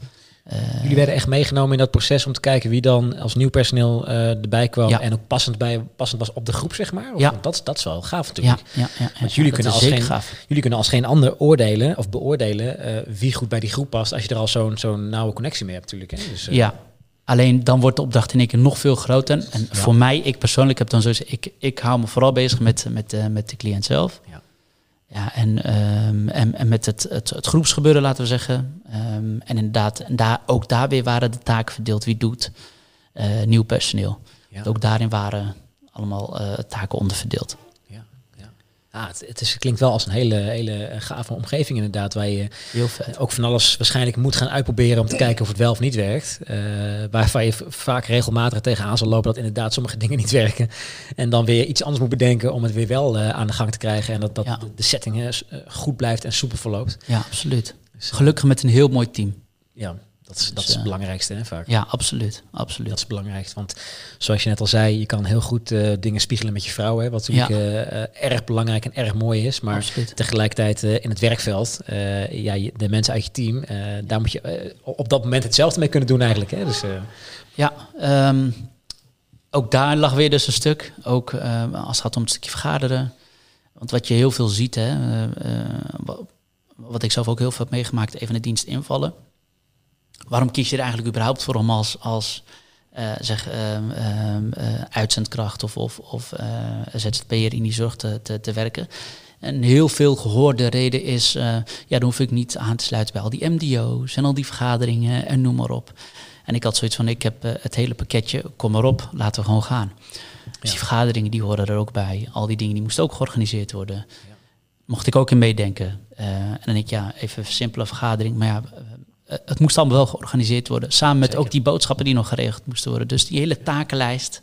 Uh, Jullie werden echt meegenomen in dat proces om te kijken wie dan als nieuw personeel uh, erbij kwam en ook passend, bij, passend was op de groep, zeg maar. Of ja. Dat, dat is wel gaaf natuurlijk. Ja, ja, Want jullie, kunnen als geen, jullie kunnen als geen ander oordelen of beoordelen uh, wie goed bij die groep past als je er al zo'n zo'n nauwe connectie mee hebt natuurlijk. Hè? Dus, ja, alleen dan wordt de opdracht in één keer nog veel groter. En voor mij, ik persoonlijk heb dan zo ik, ik hou me vooral bezig met, met, met de cliënt zelf. Ja. Ja, en, um, en, en, met het, het, het, groepsgebeuren, laten we zeggen. Um, en inderdaad, en daar, ook daar weer waren de taken verdeeld. Wie doet uh, nieuw personeel. Ja. Ook daarin waren allemaal uh, taken onderverdeeld. Ah, het, het, is, klinkt wel als een hele, hele gave omgeving inderdaad, waar je Heel vet. ook van alles waarschijnlijk moet gaan uitproberen om te kijken of het wel of niet werkt. Uh, waarvan je vaak regelmatig tegenaan zal lopen dat inderdaad sommige dingen niet werken. En dan weer iets anders moet bedenken om het weer wel uh, aan de gang te krijgen. En dat, dat ja. de setting uh, goed blijft en soepel verloopt. Ja, absoluut. Dus, Gelukkig met een heel mooi team. Ja, Dat is, dat is het belangrijkste hè, vaak. Ja, absoluut, absoluut. Dat is het belangrijkste. Want zoals je net al zei, je kan heel goed dingen spiegelen met je vrouw. Hè, wat natuurlijk erg belangrijk en erg mooi is. Maar absoluut. tegelijkertijd in het werkveld, ja, de mensen uit je team, daar moet je op dat moment hetzelfde mee kunnen doen eigenlijk. Hè. Dus, ja, um, ook daar lag weer dus een stuk. Ook als het gaat om het stukje vergaderen. Want wat je heel veel ziet, hè, wat ik zelf ook heel veel heb meegemaakt, even de dienst invallen. Waarom kies je er eigenlijk überhaupt voor om als, als uh, zeg, uitzendkracht of, of, of ZZP'er in die zorg te, te, te, werken? Een heel veel gehoorde reden is, ja, dan hoef ik niet aan te sluiten bij al die MDO's en al die vergaderingen en noem maar op. En ik had zoiets van, ik heb eh, het hele pakketje, kom maar op, laten we gewoon gaan. Dus die vergaderingen, die horen er ook bij. Al die dingen, die moesten ook georganiseerd worden. Ja. Mocht ik ook in meedenken. Uh, en dan denk ik, ja, even een simpele vergadering. Maar ja, uh, het moest allemaal wel georganiseerd worden. Samen met ook die boodschappen die nog geregeld moesten worden. Dus die hele takenlijst,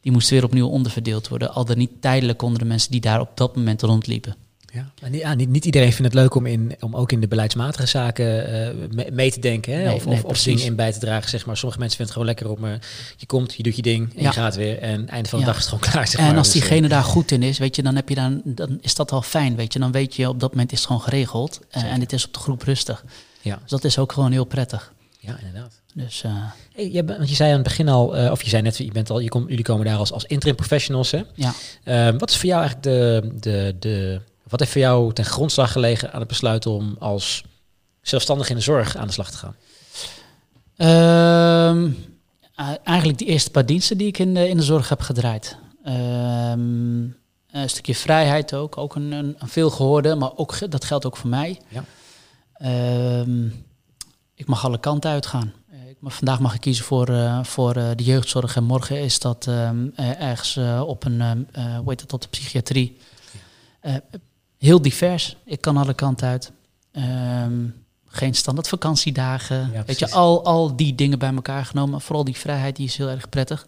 die moest weer opnieuw onderverdeeld worden. Al dan niet tijdelijk onder de mensen die daar op dat moment rondliepen. Ja, niet, niet, iedereen vindt het leuk om, in, om ook in de beleidsmatige zaken uh, mee, te denken. Hè? of, of, of dingen in bij te dragen. Zeg maar. Sommige mensen vinden het gewoon lekker om. Uh, je komt, je doet je ding en je gaat weer. En einde van de dag is het gewoon klaar. Zeg en als dus, diegene daar goed in is, weet je, dan, heb je dan, dan is dat wel fijn. Weet je, dan weet je op dat moment is het gewoon geregeld. en het is op de groep rustig. Ja. Dus dat is ook gewoon heel prettig. Ja, inderdaad. Dus, hey, je, want je zei aan het begin al, of je zei net, je bent al, je jullie komen daar als, als interim professionals. Hè? Ja. Ehm, wat is voor jou eigenlijk de, de, de wat heeft voor jou ten grondslag gelegen aan het besluit om als zelfstandig in de zorg aan de slag te gaan? Ehm, eigenlijk die eerste paar diensten die ik in de, in de zorg heb gedraaid. Ehm, een stukje vrijheid ook, ook een, een, een veel gehoorde, maar ook, dat geldt ook voor mij. Ja. Ehm, ik mag alle kanten uitgaan. Ik, maar vandaag mag ik kiezen voor, uh, voor uh, de jeugdzorg en morgen is dat ergens uh, op een, hoe heet het, op de psychiatrie. Heel divers. Ik kan alle kanten uit. Um, geen standaard vakantiedagen. Weet je, al, al die dingen bij elkaar genomen. Vooral die vrijheid, die is heel erg prettig.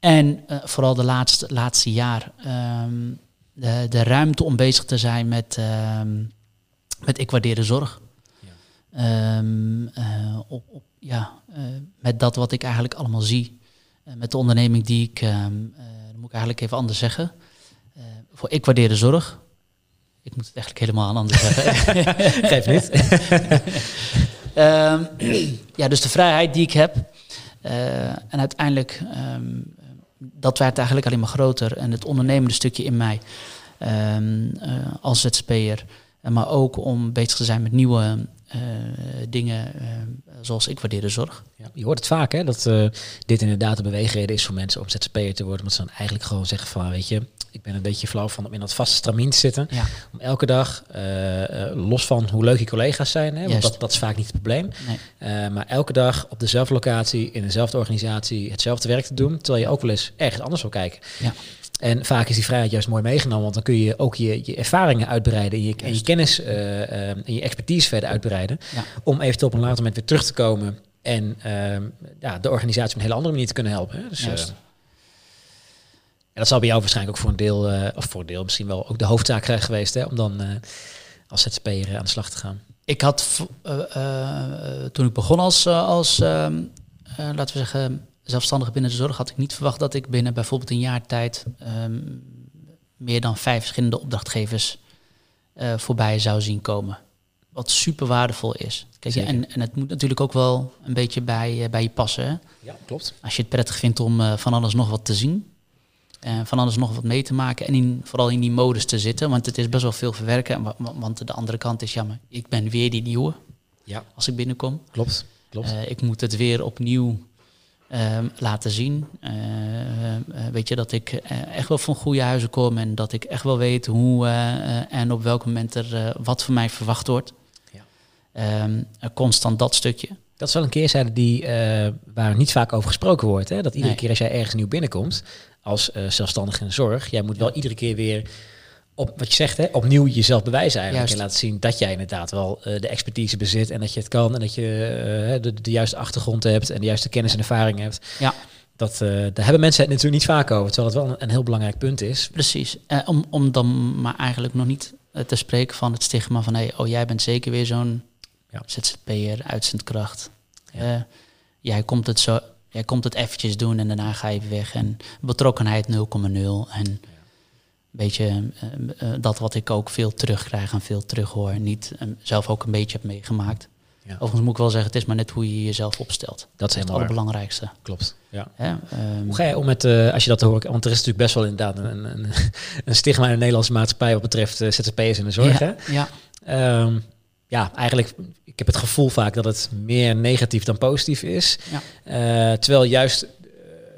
En vooral de laatste, laatste jaar. Um, de, de ruimte om bezig te zijn met, met ik waardeer de zorg. Ja. Uh, op, op, ja, uh, met dat wat ik eigenlijk allemaal zie. met de onderneming die ik, dat moet ik eigenlijk even anders zeggen. voor ik waardeer de zorg ik moet het eigenlijk helemaal anders zeggen. Geef niet. um, ja, dus de vrijheid die ik heb. En uiteindelijk, um, dat werd eigenlijk alleen maar groter. En het ondernemende stukje in mij als ZZP'er. Maar ook om bezig te zijn met nieuwe uh, dingen zoals ik waardeer de zorg. Ja, je hoort het vaak, hè, dat dit inderdaad een beweegreden is voor mensen om ZZP'er te worden. Want ze dan eigenlijk gewoon zeggen van, weet je, ik ben een beetje flauw van om in dat vaste stramien te zitten. Ja. Om elke dag, los van hoe leuk je collega's zijn, hè, want dat, dat, is vaak niet het probleem. Nee. Maar elke dag op dezelfde locatie, in dezelfde organisatie, hetzelfde werk te doen. Terwijl je ook wel eens ergens anders wil kijken. Ja. En vaak is die vrijheid juist mooi meegenomen, want dan kun je ook je, je ervaringen uitbreiden en je, en je kennis uh, en je expertise verder uitbreiden. Ja. Om eventueel op een later moment weer terug te komen en ehm, ja, de organisatie op een hele andere manier te kunnen helpen. Hè. Dus, en dat zal bij jou waarschijnlijk ook voor een deel, of voor een deel misschien wel ook de hoofdzaak geweest, hè, om dan als ZZP'er aan de slag te gaan. Ik had toen ik begon als, als ehm, laten we zeggen, zelfstandige binnen de zorg, had ik niet verwacht dat ik binnen bijvoorbeeld een jaar tijd um, meer dan vijf verschillende opdrachtgevers voorbij zou zien komen. Wat super waardevol is. Kijk, en, en het moet natuurlijk ook wel een beetje bij, bij je passen. Hè? Ja, klopt. Als je het prettig vindt om van alles nog wat te zien, en van alles nog wat mee te maken en in, vooral in die modus te zitten, want het is best wel veel verwerken. Want de andere kant is, jammer. ik ben weer die nieuwe ja. als ik binnenkom. Klopt, klopt. Ik moet het weer opnieuw uh, laten zien. Uh, weet je, dat ik echt wel van goede huizen kom en dat ik echt wel weet hoe en op welk moment er wat van mij verwacht wordt. Ja. Um, constant dat stukje. Dat is wel een keerzijde die, waar niet vaak over gesproken wordt. Hè? Dat iedere keer als jij ergens nieuw binnenkomt, als zelfstandige in de zorg. Jij moet wel iedere keer weer op wat je zegt, hè, opnieuw jezelf bewijzen eigenlijk. En laten zien dat jij inderdaad wel uh, de expertise bezit en dat je het kan en dat je uh, de, de, juiste achtergrond hebt en de juiste kennis en ervaring hebt. Ja. Dat, daar hebben mensen het natuurlijk niet vaak over, terwijl het wel een, een heel belangrijk punt is. Precies. om, om dan maar eigenlijk nog niet te spreken van het stigma van, hey, oh jij bent zeker weer zo'n ja. ZZP'er, uitzendkracht. Ja. jij komt het zo, jij komt het eventjes doen en daarna ga je weg. En betrokkenheid 0,0. En beetje uh, dat wat ik ook veel terugkrijg en veel terughoor. Niet zelf ook een beetje heb meegemaakt. Ja. Overigens moet ik wel zeggen, het is maar net hoe je jezelf opstelt. Dat is, het allerbelangrijkste. Klopt. Ja. ja um, hoe ga je om met, uh, als je dat hoort, want er is natuurlijk best wel inderdaad een, een, een stigma in de Nederlandse maatschappij wat betereft uh, ZZP'ers in de zorg. Ja. Ja. Um, ja, eigenlijk, ik heb het gevoel vaak dat het meer negatief dan positief is. Ja. Uh, terwijl juist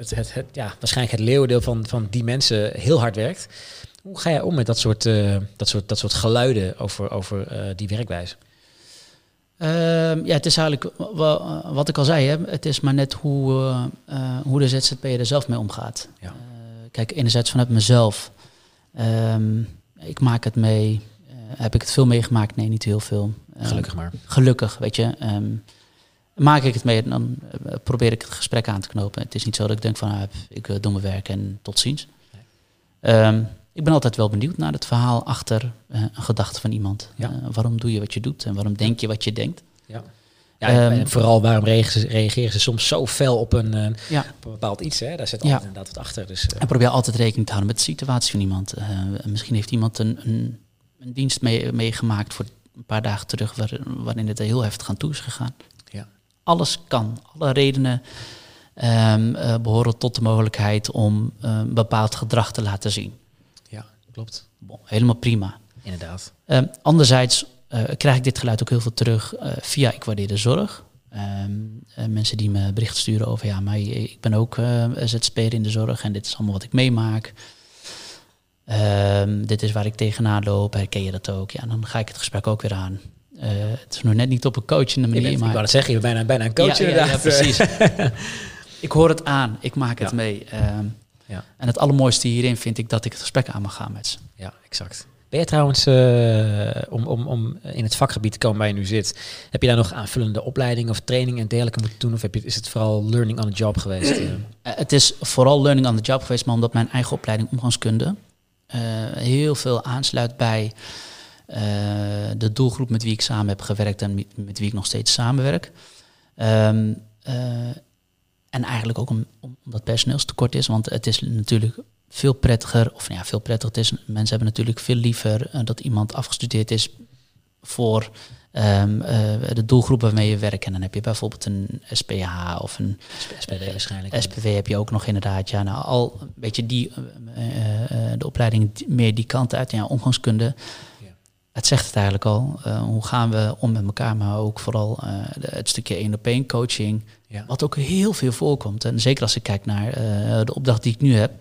het, het, het, ja, waarschijnlijk het leeuwendeel van, van die mensen heel hard werkt. Hoe ga jij om met dat soort, uh, dat soort, dat soort geluiden over, over uh, die werkwijze? Uh, ja, het is eigenlijk wat ik al zei, hè, het is maar net hoe, uh, hoe de ZZP'er er zelf mee omgaat. Ja. kijk, enerzijds vanuit mezelf. Um, ik maak het mee. heb ik het veel meegemaakt? Nee, niet heel veel. gelukkig maar. Gelukkig, weet je. Maak ik het mee, dan probeer ik het gesprek aan te knopen. Het is niet zo dat ik denk van, ah, ik doe mijn werk en tot ziens. Nee. Um, ik ben altijd wel benieuwd naar het verhaal achter uh, een gedachte van iemand. Ja. Uh, waarom doe je wat je doet en waarom denk je wat je denkt? Ja. Ja, en ehm, vooral waarom reageren ze, soms zo fel op een, uh, ja. op een bepaald iets. Hè? Daar zit altijd inderdaad wat achter. Dus, En probeer altijd rekening te houden met de situatie van iemand. misschien heeft iemand een, een, een dienst meegemaakt mee voor een paar dagen terug... Waar, waarin het heel heftig aan toe is gegaan. Ja. Alles kan. Alle redenen um, behoren tot de mogelijkheid om een bepaald gedrag te laten zien klopt. helemaal prima. Inderdaad. Um, anderzijds uh, krijg ik dit geluid ook heel veel terug uh, via Ik Waardeer de Zorg. Um, mensen die me bericht sturen over, ja, maar ik ben ook ZZP'er in de zorg en dit is allemaal wat ik meemaak. Um, dit is waar ik tegenaan loop, herken je dat ook? Ja, dan ga ik het gesprek ook weer aan. Het is nog net niet op een coachende manier. Bent, maar... Ik wou het zeggen, je bent bijna, bijna een coach ja, inderdaad. Ja, precies. ik hoor het aan, ik maak het mee. Ja. En het allermooiste hierin vind ik dat ik het gesprek aan mag gaan met ze. Ja, exact. Ben je trouwens, uh, om, om, om in het vakgebied te komen waar je nu zit, heb je daar nog aanvullende opleiding of training en dergelijke moeten doen? Of heb je, is het vooral learning on the job geweest? Uh, het is vooral learning on the job geweest, maar omdat mijn eigen opleiding omgangskunde uh, heel veel aansluit bij de doelgroep met wie ik samen heb gewerkt en met, wie ik nog steeds samenwerk. Um, en eigenlijk ook om, omdat personeelstekort is, want het is natuurlijk veel prettiger, of nou ja, veel prettiger. Het is, mensen hebben natuurlijk veel liever uh, dat iemand afgestudeerd is voor um, uh, de doelgroep waarmee je werkt. En dan heb je bijvoorbeeld een SPH of een SPW waarschijnlijk. SPW heb je ook nog inderdaad. Ja, nou, al een beetje die, de opleiding meer die kant uit. Ja, omgangskunde het zegt het eigenlijk al. Uh, hoe gaan we om met elkaar, maar ook vooral uh, het stukje één op één coaching, ja. wat ook heel veel voorkomt. En zeker als ik kijk naar uh, de opdracht die ik nu heb,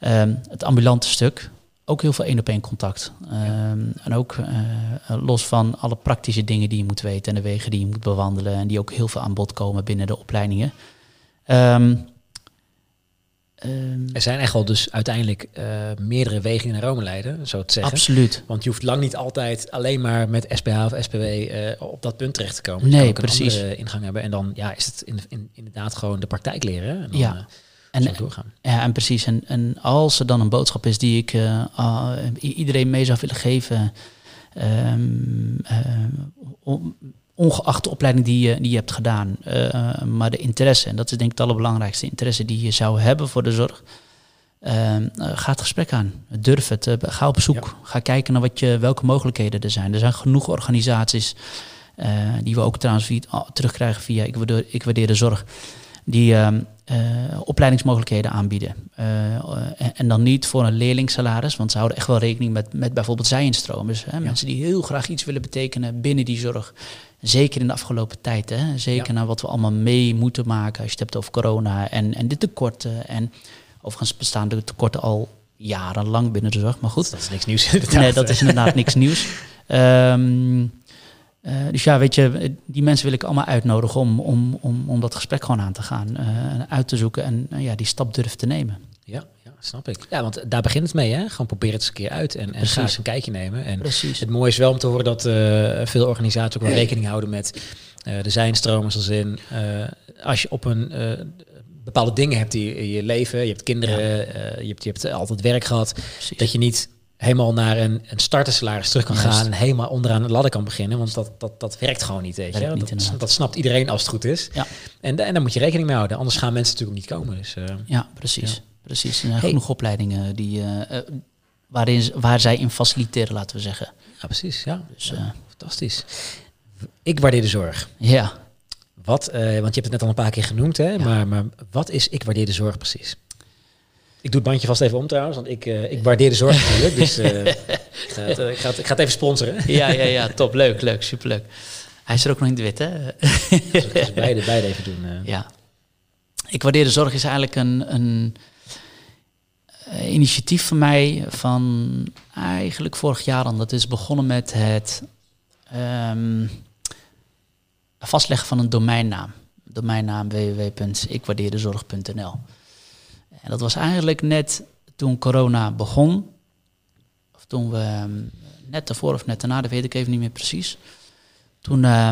um, het ambulante stuk, ook heel veel één op één contact. Um, en ook los van alle praktische dingen die je moet weten en de wegen die je moet bewandelen en die ook heel veel aan bod komen binnen de opleidingen. Um, Ehm, er zijn echt wel dus uiteindelijk uh, meerdere wegen naar Rome leiden, zo te zeggen. Absoluut. Want je hoeft lang niet altijd alleen maar met SPH of SPW uh, eh, op dat punt terecht te komen. Nee, je precies. Een ingang hebben en dan ja, is het in, in, inderdaad gewoon de praktijk leren. En dan, ja. Uh, en, doorgaan. Ja, en precies. En, en als er dan een boodschap is die ik iedereen mee zou willen geven, um, om, ongeacht de opleiding die je, die je hebt gedaan. Uh, maar de interesse, en dat is denk ik het allerbelangrijkste, interesse die je zou hebben voor de zorg. Uh, ga het gesprek aan. Durf het. Uh, ga op zoek. Ga kijken naar wat je, welke mogelijkheden er zijn. Er zijn genoeg organisaties, die we ook trouwens via, terugkrijgen via Ik Waardeer, ik waardeer de Zorg, die ehm, opleidingsmogelijkheden aanbieden. En, en, dan niet voor een leerlingsalaris, want ze houden echt wel rekening met, met bijvoorbeeld zijinstromers. Hè? Mensen die heel graag iets willen betekenen binnen die zorg. Zeker in de afgelopen tijd. Hè? Zeker naar wat we allemaal mee moeten maken. Als je het hebt over corona en, en de tekorten. En overigens bestaan de tekorten al jarenlang binnen de zorg. Maar goed. Dat is niks nieuws. Nee, dat is inderdaad niks nieuws. Um, uh, dus ja, weet je, die mensen wil ik allemaal uitnodigen om, om, om, om dat gesprek gewoon aan te gaan. Uh, uit te zoeken en uh, ja, die stap durven te nemen. Ja, snap ik. Ja, want daar begint het mee, hè? Gewoon proberen het eens een keer uit en, en ga eens een kijkje nemen. En Precies. het mooie is wel om te horen dat uh, veel organisaties ook wel rekening houden met uh, de zijnstromen. Zoals in, uh, als je op een bepaalde dingen hebt die in je leven, je hebt kinderen, ja. je, hebt, je hebt altijd werk gehad, Precies. dat je niet helemaal naar een, een startersalaris terug kan gaan en helemaal onderaan de ladder kan beginnen. Want dat, dat, dat werkt gewoon niet, weet je. dat, dat, snapt iedereen als het goed is. Ja. En, en daar moet je rekening mee houden, anders gaan mensen natuurlijk niet komen. Dus, uh, ja, precies. Precies. Er genoeg opleidingen die, uh, waarin, waar zij in faciliteren, laten we zeggen. Ja, precies. Ja. Dus, fantastisch. Ik waardeer de zorg. Ja. Wat, want je hebt het net al een paar keer genoemd, hè? Maar, maar wat is ik waardeer de zorg precies? Ik doe het bandje vast even om trouwens, want ik, uh, ik waardeer de zorg natuurlijk. Dus uh, ik, ga het, ik, ga het, ik, ga het, even sponsoren. ja, ja, ja, top. Leuk, leuk, superleuk. Hij is er ook nog in het wit, hè? dus beide, beide even doen. Ja. Ik waardeer de zorg is eigenlijk een, een initiatief van mij van eigenlijk vorig jaar dan. Dat is begonnen met het um, vastleggen van een domeinnaam. Domeinnaam www.ikwaardeerdezorg.nl. En dat was eigenlijk net toen corona begon. Of toen we ehm, net daarvoor of net daarna, dat weet ik even niet meer precies. Toen, uh,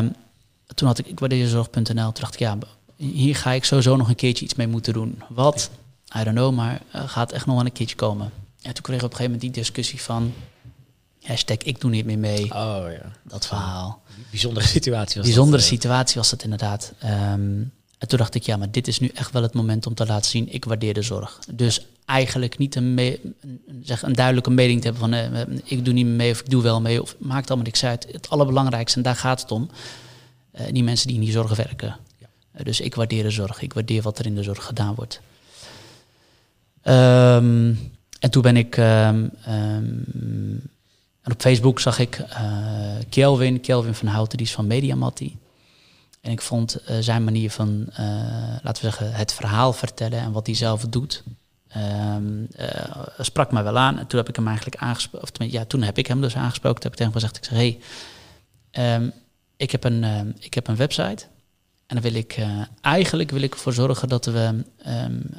toen had ik, ik waardeerzorg.nl, toen dacht ik, ja, hier ga ik sowieso nog een keertje iets mee moeten doen. Wat? I don't know, maar uh, gaat echt nog wel een keertje komen. En toen kreeg ik op een gegeven moment die discussie van, hashtag ik doe niet meer mee. Oh ja. Dat verhaal. Bijzondere situatie was Bijzondere dat, situatie was dat inderdaad. Um, en toen dacht ik, ja, maar dit is nu echt wel het moment om te laten zien, ik waardeer de zorg. Dus eigenlijk niet een, zeg, een duidelijke mening te hebben van, eh, ik doe niet mee of ik doe wel mee, of maakt allemaal niks uit. Het allerbelangrijkste, en daar gaat het om, uh, die mensen die in die zorg werken. Ja. Uh, dus ik waardeer de zorg, ik waardeer wat er in de zorg gedaan wordt. Um, en toen ben ik, um, um, en op Facebook zag ik Kelvin, Kelvin van Houten, die is van Mediamatti. En ik vond uh, zijn manier van, uh, laten we zeggen, het verhaal vertellen en wat hij zelf doet, sprak mij wel aan. En toen heb ik hem eigenlijk aangesproken, ja, toen heb ik hem dus aangesproken. Toen heb ik tegen hem gezegd, ik zeg, hey, ik, heb een, ik heb een website. En dan wil ik, eigenlijk wil ik ervoor zorgen dat, we,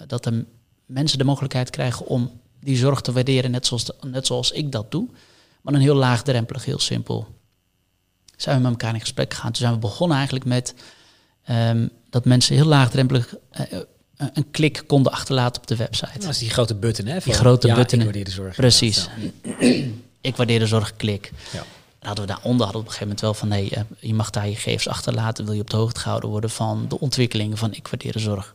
dat de mensen de mogelijkheid krijgen om die zorg te waarderen, net zoals, de, net zoals ik dat doe. Maar een heel laagdrempelig, heel simpel zijn we met elkaar in gesprek gegaan. Toen zijn we begonnen eigenlijk met um, dat mensen heel laagdrempelig uh, een klik konden achterlaten op de website. Dat is die grote button, hè? die grote ja, button. Ik waardeer de zorg. Precies. ik waardeer de zorg, klik. Ja. Hadden we daaronder hadden we op een gegeven moment wel van nee, uh, je mag daar je gegevens achterlaten. Wil je op de hoogte gehouden worden van de ontwikkelingen van ik waardeer de zorg.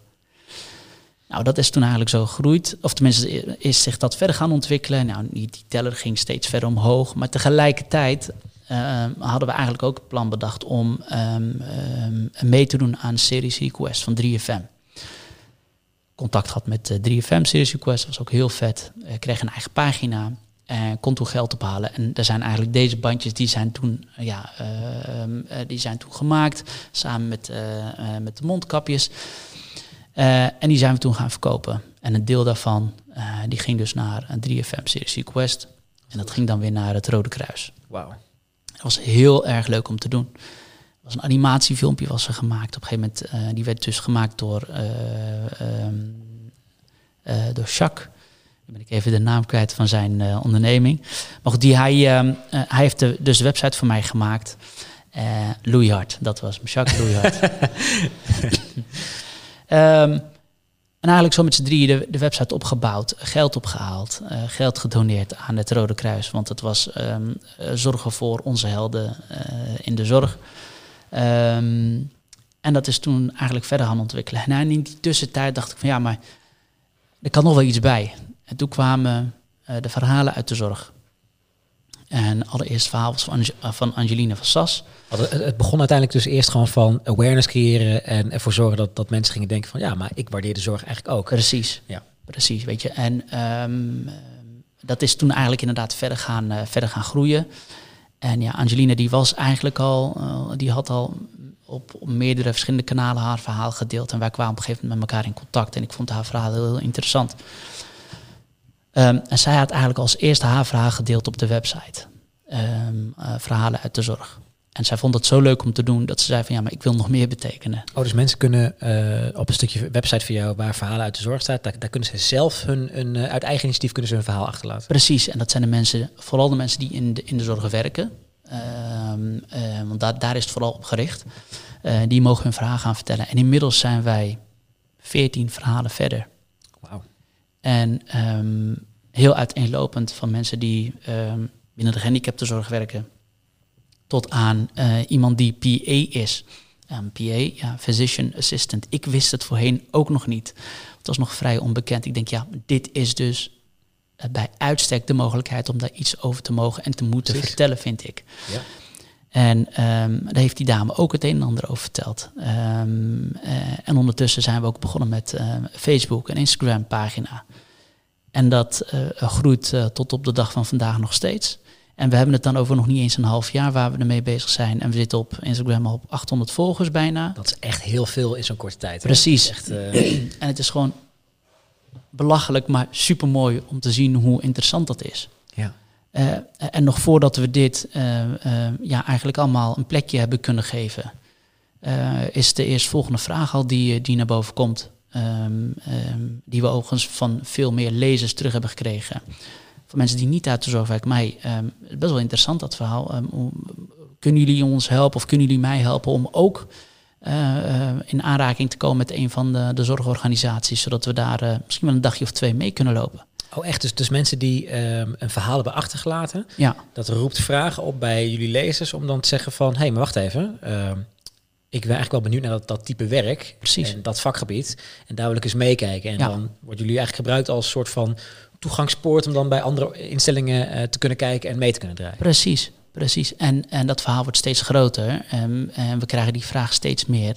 Nou, dat is toen eigenlijk zo gegroeid. Of tenminste, is zich dat verder gaan ontwikkelen. Nou, die, teller ging steeds verder omhoog. Maar tegelijkertijd uh, hadden we eigenlijk ook het plan bedacht om um, um, mee te doen aan Series Request van 3FM. Contact gehad met uh, 3FM Series Request, was ook heel vet. Ik kreeg een eigen pagina en kon toen geld ophalen. En er zijn eigenlijk deze bandjes, die zijn toen, ja, uh, die zijn toen gemaakt, samen met, met de mondkapjes. En die zijn we toen gaan verkopen. En een deel daarvan, die ging dus naar een 3FM Series Request. En dat ging dan weer naar het Rode Kruis. Wauw. Dat was heel erg leuk om te doen. Er was een animatiefilmpje was er gemaakt. Op een gegeven moment, uh, die werd dus gemaakt door, uh, uh, door Jacques. Dan ben ik even de naam kwijt van zijn onderneming. Maar goed, die, hij, ehm, hij heeft de, dus de website voor mij gemaakt. Louis Hart, dat was Jacques Louis Hart. um, En eigenlijk zo met z'n drieën de, de, website opgebouwd, geld opgehaald, uh, geld gedoneerd aan het Rode Kruis. Want het was um, zorgen voor onze helden uh, in de zorg. Um, en dat is toen eigenlijk verder gaan ontwikkelen. En in die tussentijd dacht ik van ja, maar er kan nog wel iets bij. En toen kwamen de verhalen uit de zorg. En allereerst verhaal van, van Angeline van Sas. Het begon uiteindelijk dus eerst gewoon van awareness creëren en ervoor zorgen dat, dat mensen gingen denken van ja, maar ik waardeer de zorg eigenlijk ook. Precies, ja. precies, weet je. En um, dat is toen eigenlijk inderdaad verder gaan, uh, verder gaan groeien. En ja, Angelina die was eigenlijk al, uh, die had al op, op, meerdere verschillende kanalen haar verhaal gedeeld. En wij kwamen op een gegeven moment met elkaar in contact. En ik vond haar verhaal heel, heel interessant. Um, en zij had eigenlijk als eerste haar verhaal gedeeld op de website. Um, uh, verhalen uit de zorg. En zij vond het zo leuk om te doen dat ze zei van ja, maar ik wil nog meer betekenen. Oh, dus mensen kunnen uh, op een stukje website van jou waar verhalen uit de zorg staat, daar, daar kunnen ze zelf hun, hun uh, uit eigen initiatief kunnen ze hun verhaal achterlaten. Precies, en dat zijn de mensen, vooral de mensen die in de, in de zorg werken. Uh, want daar, daar is het vooral op gericht. die mogen hun verhaal gaan vertellen. En inmiddels zijn wij veertien verhalen verder. En um, heel uiteenlopend van mensen die ehm, binnen de gehandicaptenzorg werken, tot aan eh, iemand die PA is. Um, PA, ja, physician assistant. Ik wist het voorheen ook nog niet. Het was nog vrij onbekend. Ik denk, ja, dit is dus uh, bij uitstek de mogelijkheid om daar iets over te mogen en te moeten vertellen, vind ik. Ja. En um, daar heeft die dame ook het een en ander over verteld. Um, uh, en ondertussen zijn we ook begonnen met uh, Facebook en Instagram pagina. En dat uh, groeit tot op de dag van vandaag nog steeds. En we hebben het dan over nog niet eens een half jaar waar we ermee bezig zijn. En we zitten op Instagram al op 800 volgers bijna. Dat is echt heel veel in zo'n korte tijd. Hè? Precies. Echt, en het is gewoon belachelijk, maar super mooi om te zien hoe interessant dat is. Ja. Uh, en nog voordat we dit uh, uh, ja, eigenlijk allemaal een plekje hebben kunnen geven, is de eerstvolgende vraag al die, die naar boven komt. Um, um, die we overigens van veel meer lezers terug hebben gekregen. Van mensen die niet uit de zorg werken. Mij, um, best wel interessant dat verhaal. kunnen jullie ons helpen of kunnen jullie mij helpen om ook in aanraking te komen met een van de, de zorgorganisaties, zodat we daar misschien wel een dagje of twee mee kunnen lopen? Oh, echt? Dus, dus mensen die um, een verhaal hebben achtergelaten, ja. dat roept vragen op bij jullie lezers om dan te zeggen van, hé, hey, maar wacht even, uh, ik ben eigenlijk wel benieuwd naar dat, dat type werk Precies. en dat vakgebied. En daar wil ik eens meekijken. En ja. dan worden jullie eigenlijk gebruikt als soort van toegangspoort om dan bij andere instellingen uh, te kunnen kijken en mee te kunnen draaien. Precies, precies. En, en dat verhaal wordt steeds groter um, en we krijgen die vraag steeds meer.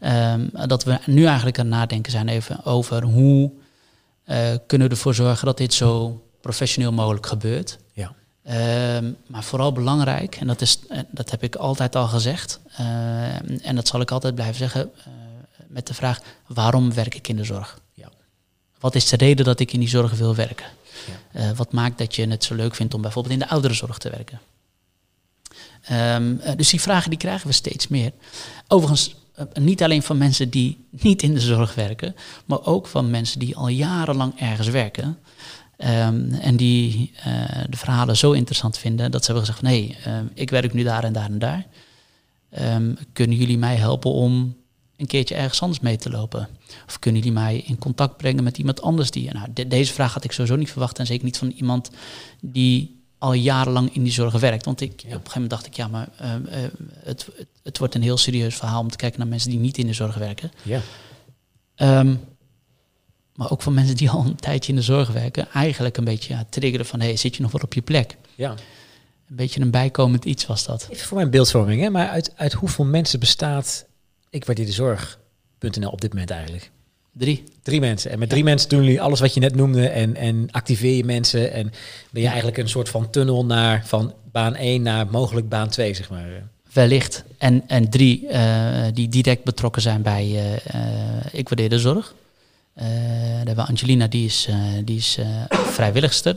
Um, dat we nu eigenlijk aan het nadenken zijn even over hoe uh, kunnen we ervoor zorgen dat dit zo professioneel mogelijk gebeurt. Ja. Uh, maar vooral belangrijk, en dat, is, dat heb ik altijd al gezegd, uh, en dat zal ik altijd blijven zeggen, uh, met de vraag, waarom werk ik in de zorg? Ja. Wat is de reden dat ik in die zorg wil werken? Ja. wat maakt dat je het zo leuk vindt om bijvoorbeeld in de ouderenzorg te werken? Um, dus die vragen die krijgen we steeds meer. Overigens, niet alleen van mensen die niet in de zorg werken, maar ook van mensen die al jarenlang ergens werken. Um, en die uh, de verhalen zo interessant vinden dat ze hebben gezegd: nee, um, ik werk nu daar en daar en daar. Um, kunnen jullie mij helpen om een keertje ergens anders mee te lopen? Of kunnen jullie mij in contact brengen met iemand anders die. Nou, de, deze vraag had ik sowieso niet verwacht en zeker niet van iemand die al jarenlang in die zorg werkt. Want ik, ja. op een gegeven moment dacht ik, ja, maar uh, uh, het, het, het, wordt een heel serieus verhaal om te kijken naar mensen die niet in de zorg werken. Ja. Um, maar ook van mensen die al een tijdje in de zorg werken, eigenlijk een beetje ja, triggeren van, hey, zit je nog wel op je plek? Ja. Een beetje een bijkomend iets was dat. Even voor mijn beeldvorming, hè? maar uit, uit hoeveel mensen bestaat Ik Waardeer de Zorg.nl op dit moment eigenlijk? Drie. Drie mensen. En met drie ja. mensen doen jullie alles wat je net noemde en, en activeer je mensen. En ben je eigenlijk een soort van tunnel naar van baan 1 naar mogelijk baan 2, zeg maar. Wellicht. En, en drie uh, die direct betrokken zijn bij uh, Ik Waardeer de Zorg. Uh, daar hebben we Angelina, die is, die is vrijwilligster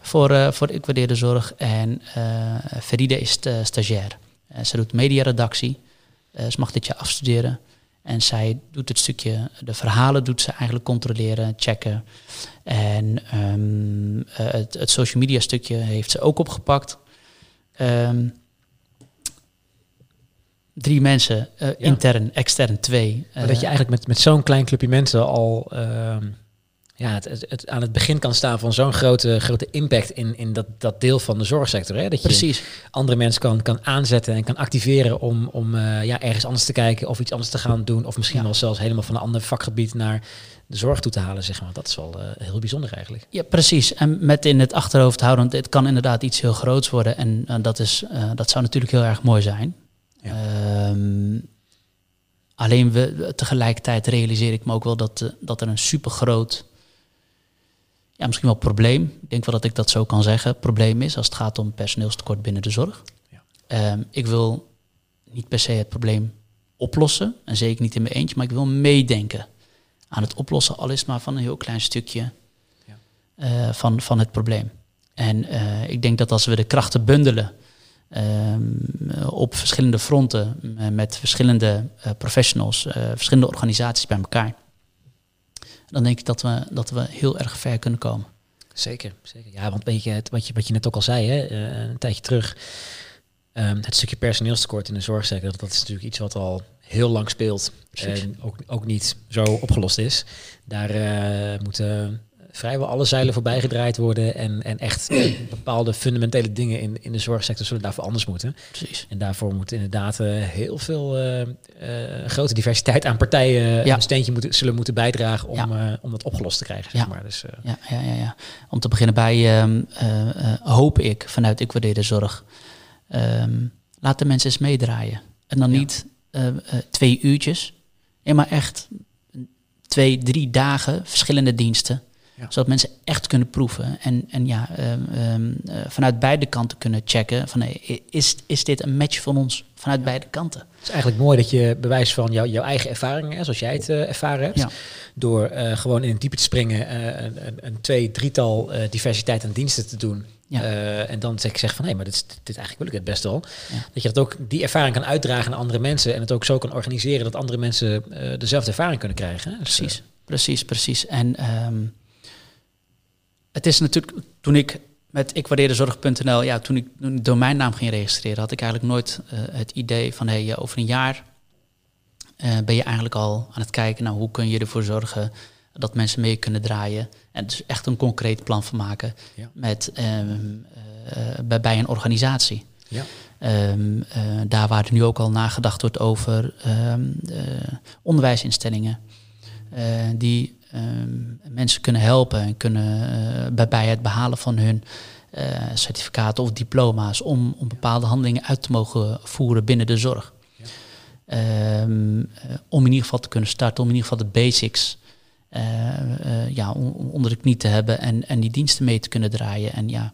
voor, voor Ik Waardeer de Zorg. En Feride is stagiair. ze doet mediaredactie. ze mag dit jaar afstuderen. En zij doet het stukje, de verhalen doet ze eigenlijk controleren, checken. En um, het, het, social media stukje heeft ze ook opgepakt. Um, drie mensen, uh, ja. intern, extern twee. Maar dat je eigenlijk met, met zo'n klein clubje mensen al uh, ja, het, het, het, aan het begin kan staan van zo'n grote, grote impact in, in dat, dat deel van de zorgsector. Hè? Dat je Precies. andere mensen kan, kan aanzetten en kan activeren om, om uh, ja, ergens anders te kijken of iets anders te gaan doen. Of misschien ja. wel zelfs helemaal van een ander vakgebied naar de zorg toe te halen, zeg maar. Dat is wel uh, heel bijzonder eigenlijk. Ja, precies. En met in het achterhoofd houden, het kan inderdaad iets heel groots worden. En uh, dat, is, dat zou natuurlijk heel erg mooi zijn. Ja. Um, alleen we, tegelijkertijd realiseer ik me ook wel dat, dat er een supergroot ja, misschien wel probleem. Ik denk wel dat ik dat zo kan zeggen. Probleem is als het gaat om personeelstekort binnen de zorg. Ja. Um, ik wil niet per se het probleem oplossen. En zeker niet in mijn eentje, maar ik wil meedenken aan het oplossen. Al is het maar van een heel klein stukje ja. uh, van, van het probleem. En uh, ik denk dat als we de krachten bundelen um, op verschillende fronten, met verschillende uh, professionals, verschillende organisaties bij elkaar dan denk ik dat we, dat we heel erg ver kunnen komen. Zeker, zeker. Ja, want weet je, wat, je, wat je net ook al zei, hè, een tijdje terug, um, het stukje personeelstekort in de zorgsector, dat is natuurlijk iets wat al heel lang speelt Precies. en ook, ook niet zo opgelost is. Daar uh, moeten vrijwel alle zeilen voorbij gedraaid worden. En, en echt bepaalde fundamentele dingen in, in de zorgsector zullen daarvoor anders moeten. Precies. En daarvoor moet inderdaad heel veel grote diversiteit aan partijen een steentje moeten, zullen moeten bijdragen om, om dat opgelost te krijgen. Zeg maar. dus, ja, ja, ja, ja. Om te beginnen bij ehm, hoop ik vanuit Ik Waardeer de Zorg. Um, laat de mensen eens meedraaien. En dan niet twee uurtjes. Ja, maar echt twee, drie dagen verschillende diensten. Zodat mensen echt kunnen proeven. En, en ja, ehm, ehm, eh, vanuit beide kanten kunnen checken. Van, hey, is, is dit een match van ons vanuit beide kanten? Het is eigenlijk mooi dat je bewijs van jou, jouw eigen ervaringen, zoals jij het uh, ervaren hebt, door uh, gewoon in een diepe te springen, een, een, een, twee, drietal diversiteit aan diensten te doen. en dan zeg ik zeg van hé, maar dit, dit eigenlijk wil ik het best wel. Dat je dat ook die ervaring kan uitdragen aan andere mensen en het ook zo kan organiseren dat andere mensen dezelfde ervaring kunnen krijgen. Dus, precies, precies, precies. En um, het is natuurlijk, toen ik met ikwaardeerdezorg.nl, ja, toen ik een domeinnaam ging registreren, had ik eigenlijk nooit uh, het idee van, hé, hey, over een jaar uh, ben je eigenlijk al aan het kijken naar hoe kun je ervoor zorgen dat mensen mee kunnen draaien. En dus echt een concreet plan van maken ja. met, um, uh, bij, bij, een organisatie. Ja. Um, daar waar er nu ook al nagedacht wordt over um, onderwijsinstellingen. die Ehm, mensen kunnen helpen en kunnen uh, bij, bij het behalen van hun uh, certificaten of diploma's om, om bepaalde handelingen uit te mogen voeren binnen de zorg. Ja. Um, uh, om in ieder geval te kunnen starten, om in ieder geval de basics ja, onder de knie te hebben en, en die diensten mee te kunnen draaien en ja,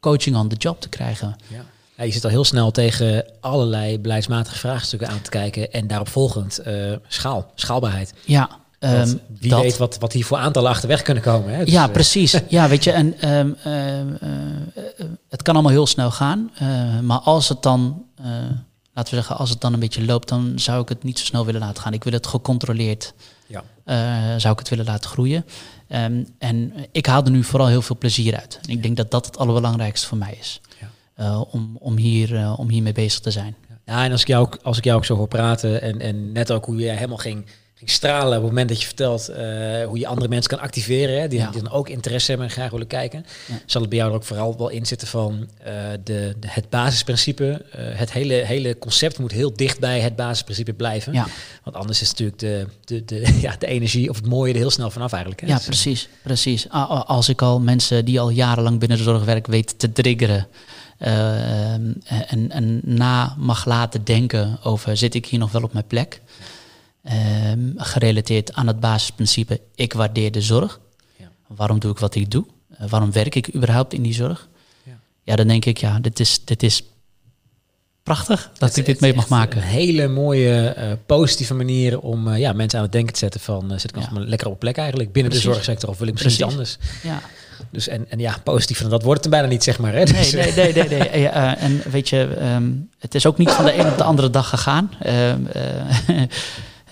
coaching on the job te krijgen. Ja. Ja, je zit al heel snel tegen allerlei beleidsmatige vraagstukken aan te kijken en daarop volgend schaal, schaalbaarheid. Ja, Um, wie dat, weet wat, wat hier voor aantallen achterweg kunnen komen. Hè? Dus, ja, eh, precies. ja, weet je, en um, uh, het kan allemaal heel snel gaan. Uh, maar als het dan, laten we zeggen, als het dan een beetje loopt, dan zou ik het niet zo snel willen laten gaan. Ik wil het gecontroleerd, ja. zou ik het willen laten groeien. Um, en ik haal er nu vooral heel veel plezier uit. En ik denk dat dat het allerbelangrijkste voor mij is. Ja. om, om, hier, om hiermee bezig te zijn. Ja, en als ik jou, als ik jou ook zo hoor praten en, en net ook hoe jij helemaal ging ging stralen op het moment dat je vertelt uh, hoe je andere mensen kan activeren, hè, die, ja. die, dan ook interesse hebben en graag willen kijken. Ja. Zal het bij jou er ook vooral wel in zitten van uh, de, de, het basisprincipe. Uh, het hele, hele concept moet heel dicht bij het basisprincipe blijven. Ja. Want anders is natuurlijk de, de, de, ja, de energie of het mooie er heel snel vanaf eigenlijk. Hè. Ja, precies, precies. Als ik al mensen die al jarenlang binnen de zorg werken weet te triggeren. en, en na mag laten denken over zit ik hier nog wel op mijn plek. Um, gerelateerd aan het basisprincipe ik waardeer de zorg. Ja. Waarom doe ik wat ik doe? Uh, waarom werk ik überhaupt in die zorg? Ja, ja dan denk ik, ja, dit is, dit is prachtig dat het, ik dit mee mag maken. Een hele mooie, uh, positieve manier om uh, ja, mensen aan het denken te zetten van... zit ik nog ja. lekker op plek eigenlijk binnen Precies. de zorgsector of wil ik misschien iets anders? Ja. Dus en, en ja, positief van dat wordt het er bijna niet, zeg maar. Hè? Dus, nee, nee, nee, nee. nee. en weet je, um, het is ook niet van de een op de andere dag gegaan. Um,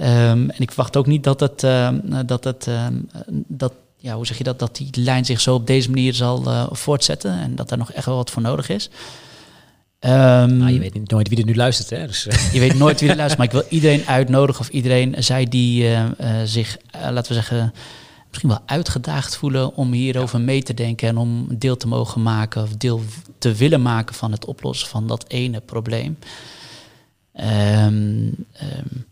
Um, en ik verwacht ook niet dat het, uh, dat het um, dat, ja, hoe zeg je dat, dat die lijn zich zo op deze manier zal uh, voortzetten en dat er nog echt wel wat voor nodig is. Um, nou, je weet nooit wie er nu luistert. Hè? Dus, je weet nooit wie er luistert, maar ik wil iedereen uitnodigen of iedereen, zij die zich, laten we zeggen, misschien wel uitgedaagd voelen om hierover ja. mee te denken en om deel te mogen maken of deel te willen maken van het oplossen van dat ene probleem. Um, um,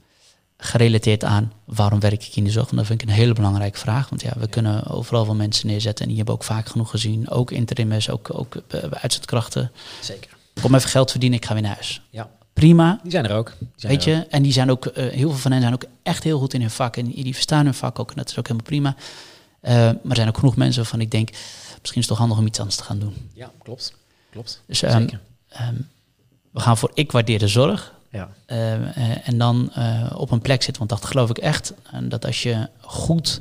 gerelateerd aan waarom werk ik in de zorg? Want dat vind ik een hele belangrijke vraag. Want ja, we kunnen overal wel mensen neerzetten. En die hebben ook vaak genoeg gezien. Ook interimmers, ook, ook uh, uitzendkrachten. Zeker. Kom even geld verdienen, ik ga weer naar huis. Ja. Prima. Die zijn er ook. Weet er je, ook. en die zijn ook, uh, heel veel van hen zijn ook echt heel goed in hun vak. En die verstaan hun vak ook. En dat is ook helemaal prima. Uh, maar er zijn ook genoeg mensen waarvan ik denk, misschien is het toch handig om iets anders te gaan doen. Ja, klopt. Klopt. Dus um, um, we gaan voor ik waardeer de zorg. Ja. Uh, uh, en dan uh, op een plek zit. Want dat geloof ik echt. Dat als je goed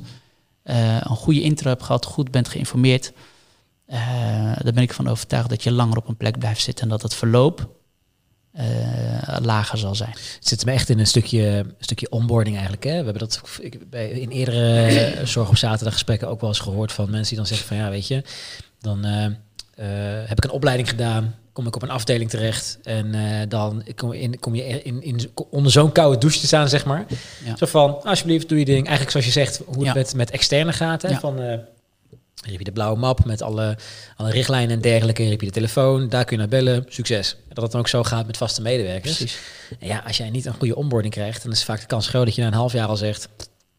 een goede intro hebt gehad, goed bent geïnformeerd, daar ben ik van overtuigd dat je langer op een plek blijft zitten en dat het verloop lager zal zijn. Het zit me echt in een stukje, een stukje onboarding eigenlijk. Hè? We hebben dat ik, bij, in eerdere zorg op zaterdag gesprekken ook wel eens gehoord van mensen die dan zeggen van ja, weet je, dan heb ik een opleiding gedaan kom ik op een afdeling terecht en uh, dan kom, in, kom je in, in, onder zo'n koude douche te staan, zeg maar. Ja. Zo van, alsjeblieft, doe je ding. Eigenlijk zoals je zegt, hoe het ja. met, met externe gaat. Hè? Ja. Van, uh, Hier heb je de blauwe map met alle, alle richtlijnen en dergelijke. Hier heb je de telefoon, daar kun je naar bellen. Succes. En dat het dan ook zo gaat met vaste medewerkers. Precies. En ja, als jij niet een goede onboarding krijgt, dan is vaak de kans groot dat je na een half jaar al zegt...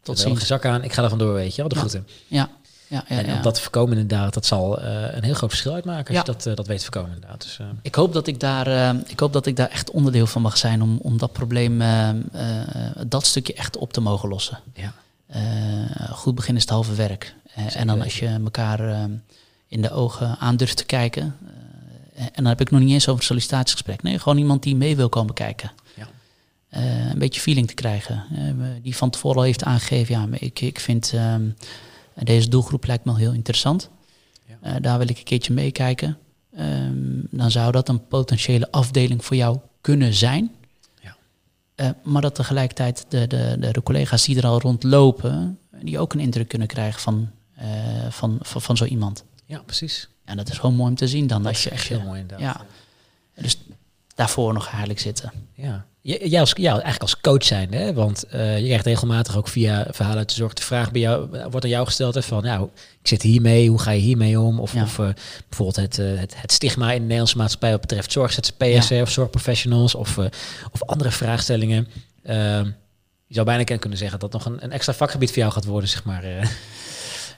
Tot ziens. zak aan, ik ga er vandoor, weet je wel, de groeten. Ja, ja, ja, en dat te voorkomen inderdaad, dat zal uh, een heel groot verschil uitmaken als je dat, uh, dat weet te voorkomen inderdaad. Dus, uh. ik, hoop dat ik, daar, ik hoop dat ik daar echt onderdeel van mag zijn om, om dat probleem, dat stukje echt op te mogen lossen. Ja. goed begin is het halve werk. en dan als je elkaar in de ogen aan durft te kijken. en dan heb ik nog niet eens over een sollicitatiegesprek. Nee, gewoon iemand die mee wil komen kijken. Ja. een beetje feeling te krijgen. die van tevoren al heeft aangegeven, ja, ik, ik vind... Um, deze doelgroep lijkt me al heel interessant. Ja. Uh, daar wil ik een keertje meekijken. Um, dan zou dat een potentiële afdeling voor jou kunnen zijn. Ja. Uh, maar dat tegelijkertijd de, de, de, de, collega's die er al rondlopen, die ook een indruk kunnen krijgen van, uh, van, van, van, zo iemand. Ja, precies. En dat is gewoon mooi om te zien dan. Dat als je echt heel mooi inderdaad. Ja. Dus daarvoor nog eigenlijk zitten. Ja. Jij als, ja, eigenlijk als coach zijn, hè? want uh, je krijgt regelmatig ook via verhalen uit de zorg de vraag bij jou, wordt aan jou gesteld hè, van, nou, ik zit hiermee, hoe ga je hiermee om? Of, ja. of uh, bijvoorbeeld het, uh, het, het, stigma in de Nederlandse maatschappij wat betreft zorg-ZZP'ers ja. of zorgprofessionals of, of andere vraagstellingen. Ehm, je zou bijna kunnen zeggen dat nog een, een extra vakgebied voor jou gaat worden, zeg maar.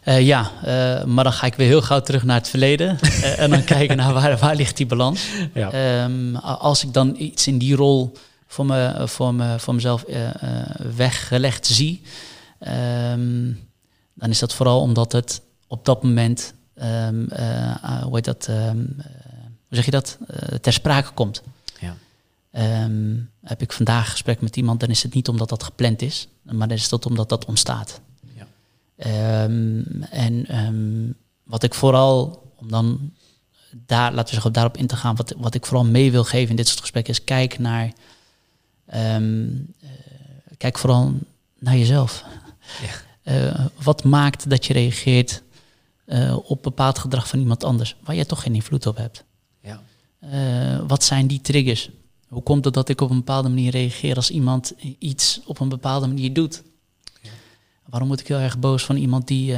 Uh, ja, uh, maar dan ga ik weer heel gauw terug naar het verleden uh, en dan kijken naar waar, waar ligt die balans. Ja. Um, als ik dan iets in die rol voor, me, voor, me, voor mezelf weggelegd zie, um, dan is dat vooral omdat het op dat moment, um, hoe heet dat, hoe zeg je dat, ter sprake komt. Ja. heb ik vandaag gesprek met iemand, dan is het niet omdat dat gepland is, maar dan is het omdat dat ontstaat. Um, en um, wat ik vooral, om dan daar, laten we zeggen, daarop in te gaan, wat, wat ik vooral mee wil geven in dit soort gesprekken, is kijk naar, um, uh, kijk vooral naar jezelf. Ja. Uh, wat maakt dat je reageert uh, op bepaald gedrag van iemand anders, waar je toch geen invloed op hebt? Ja. wat zijn die triggers? Hoe komt het dat ik op een bepaalde manier reageer als iemand iets op een bepaalde manier doet? Waarom moet ik heel erg boos van iemand die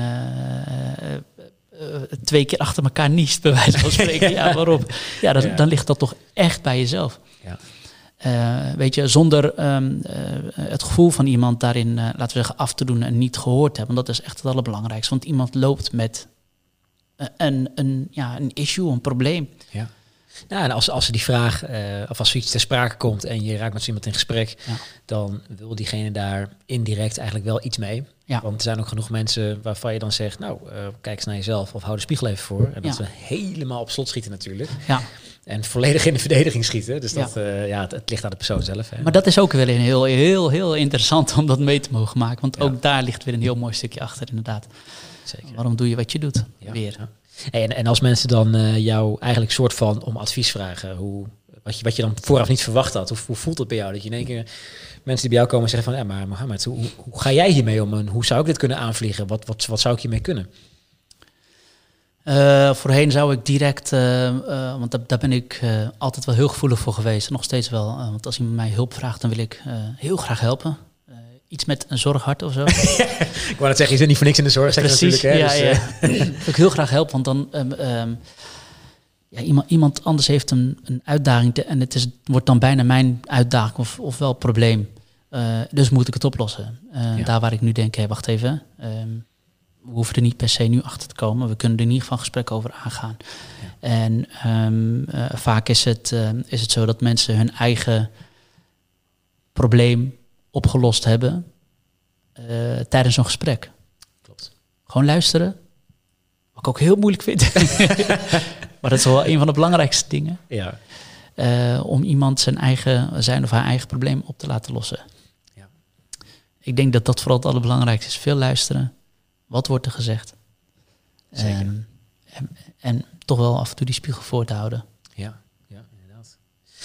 twee keer achter elkaar niest, bij wijze van spreken? ja, waarom? Ja, dat, ja, dan ligt dat toch echt bij jezelf. Ja. Weet je, zonder um, het gevoel van iemand daarin, laten we zeggen, af te doen en niet gehoord te hebben. Want dat is echt het allerbelangrijkste. Want iemand loopt met een, een, ja, een issue, een probleem. Ja. Nou, en als, als die vraag, of als iets ter sprake komt en je raakt met iemand in gesprek, ja. dan wil diegene daar indirect eigenlijk wel iets mee. Ja. Want er zijn ook genoeg mensen waarvan je dan zegt, nou, kijk eens naar jezelf of hou de spiegel even voor. En dat Ja. ze helemaal op slot schieten natuurlijk. Ja. En volledig in de verdediging schieten. Dus dat, uh, ja, het, het, ligt aan de persoon zelf. Hè. Maar dat is ook wel een heel, heel, heel interessant om dat mee te mogen maken. Want Ja. ook daar ligt weer een heel mooi stukje achter, inderdaad. Zeker. Waarom doe je wat je doet? Ja. Weer. Ja. En, en als mensen dan eh, jou eigenlijk soort van om advies vragen, hoe, wat, je, wat je dan vooraf niet verwacht had, hoe, hoe voelt het bij jou? Dat je in één keer mensen die bij jou komen zeggen van, ja, maar Mohammed, hoe, hoe ga jij hiermee om en hoe zou ik dit kunnen aanvliegen? Wat, wat, wat zou ik hiermee kunnen? Uh, voorheen zou ik direct, uh, uh, want daar, daar ben ik eh, altijd wel heel gevoelig voor geweest, nog steeds wel. eh, want als iemand mij hulp vraagt, dan wil ik eh, heel graag helpen. Eh, iets met een zorghart of zo. ik wou net zeggen, je zit niet voor niks in de zorg, zeg Precies, natuurlijk. Hè, ja, dus, ja. eh, wil ik heel graag helpen, want dan um, um, ja, iemand, iemand anders heeft een, een uitdaging te, en het is, wordt dan bijna mijn uitdaging of, of wel probleem. Dus moet ik het oplossen. Ja. Daar waar ik nu denk, hé, wacht even. Um, we hoeven er niet per se nu achter te komen. We kunnen er in ieder geval een gesprek over aangaan. Ja. En um, uh, vaak is het, uh, is het zo dat mensen hun eigen probleem opgelost hebben uh, tijdens zo'n gesprek. Klopt. Gewoon luisteren. Wat ik ook heel moeilijk vind. maar dat is wel een van de belangrijkste dingen. Ja. Om iemand zijn, eigen, zijn of haar eigen probleem op te laten lossen. Ja. Ik denk dat dat vooral het allerbelangrijkste is. Veel luisteren. Wat wordt er gezegd? Zeker. Um, en, en, toch wel af en toe die spiegel voor te houden. Ja, ja inderdaad.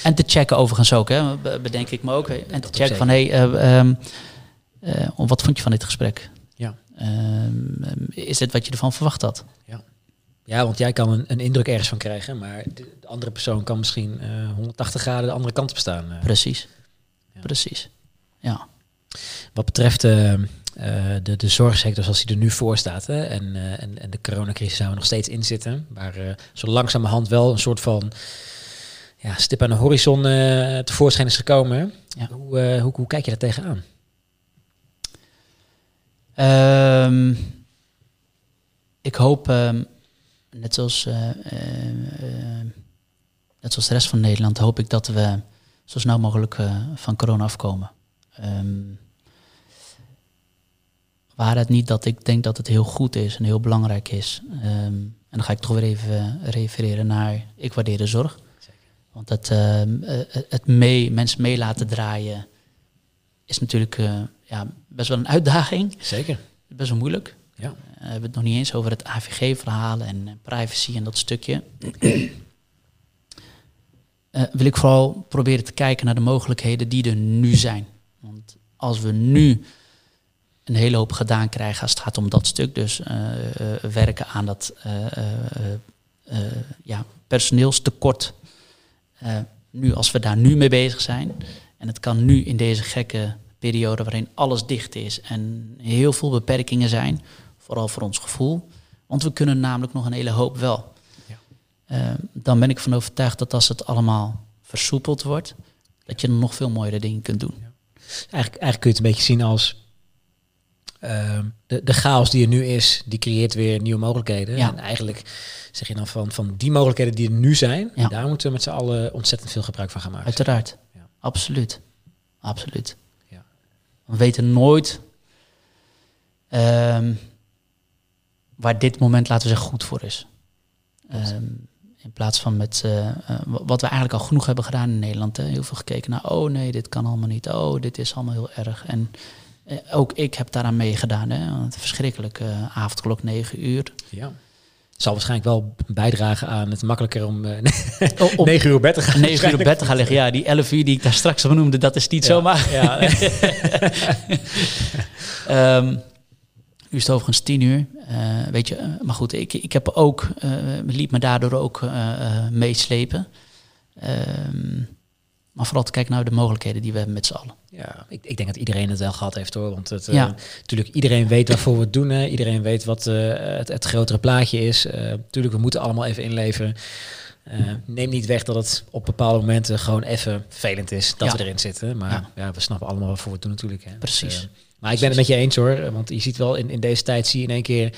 En te checken overigens ook, hè, bedenk ik me ook. En te Dat checken van, hé, hey, um, uh, wat vond je van dit gesprek? Ja. Um, is dit wat je ervan verwacht had? Ja. Ja, want jij kan een, een indruk ergens van krijgen, maar de, de andere persoon kan misschien uh, 180 graden de andere kant op staan. Uh. Precies. Ja. Precies. Ja. Wat betreft uh, de, de zorgsector zoals die er nu voor staat. Hè, en, en, en de coronacrisis waar we nog steeds in zitten. Waar zo langzamerhand wel een soort van ja, stip aan de horizon tevoorschijn is gekomen. Ja. Hoe, hoe, hoe kijk je daar tegenaan? Um, ik hoop, um, net, zoals, uh, uh, net zoals de rest van Nederland, hoop ik dat we zo snel mogelijk uh, van corona afkomen. Um, waar het niet dat ik denk dat het heel goed is en heel belangrijk is. en dan ga ik toch weer even refereren naar ik waardeer de zorg. Want het, het mee, mensen mee laten draaien is natuurlijk ja, best wel een uitdaging. Zeker. Best wel moeilijk. Ja. Uh, we hebben het nog niet eens over het AVG-verhaal en privacy en dat stukje. wil ik vooral proberen te kijken naar de mogelijkheden die er nu zijn. Want als we nu een hele hoop gedaan krijgen als het gaat om dat stuk, dus uh, werken aan dat ja, personeelstekort. nu, als we daar nu mee bezig zijn, en het kan nu in deze gekke periode waarin alles dicht is en heel veel beperkingen zijn, vooral voor ons gevoel. Want we kunnen namelijk nog een hele hoop wel. Ja. Dan ben ik van overtuigd dat als het allemaal versoepeld wordt, dat je nog veel mooiere dingen kunt doen. Ja. Eigenlijk, eigenlijk kun je het een beetje zien als ehm, de, de chaos die er nu is, die creëert weer nieuwe mogelijkheden. Ja. En eigenlijk zeg je dan van, van die mogelijkheden die er nu zijn, daar moeten we met z'n allen ontzettend veel gebruik van gaan maken. Uiteraard, absoluut. Absoluut. We weten nooit um, waar dit moment, laten we zeggen, goed voor is. Um, in plaats van met uh, wat we eigenlijk al genoeg hebben gedaan in Nederland. Hè? Heel veel gekeken naar, oh nee, dit kan allemaal niet. Oh, dit is allemaal heel erg. En uh, ook ik heb daaraan meegedaan. Hè? Verschrikkelijk, uh, avondklok 9 uur. Ja zal waarschijnlijk wel bijdragen aan het makkelijker om uh, oh, 9 uur bed te gaan 9 uur bed te gaan liggen. Ja, die 11 uur die ik daar straks al noemde, dat is niet ja, zomaar. Ja. um, nu is het overigens 10 uur. Weet je, maar goed, ik, ik heb ook, liet me daardoor ook meeslepen. Um, maar vooral te kijken naar de mogelijkheden die we hebben met z'n allen. Ja, ik, ik denk dat iedereen het wel gehad heeft hoor. Want het, ja. uh, natuurlijk, iedereen weet waarvoor we het doen. Hè. Iedereen weet wat uh, het, het, grotere plaatje is. Uh, natuurlijk, we moeten allemaal even inleveren. neem niet weg dat het op bepaalde momenten gewoon even vervelend is dat ja. we erin zitten. Maar ja. ja. we snappen allemaal waarvoor we het doen natuurlijk. Hè. Precies. Dus, maar ik ben het met je eens hoor. Want je ziet wel in, in deze tijd zie je in één keer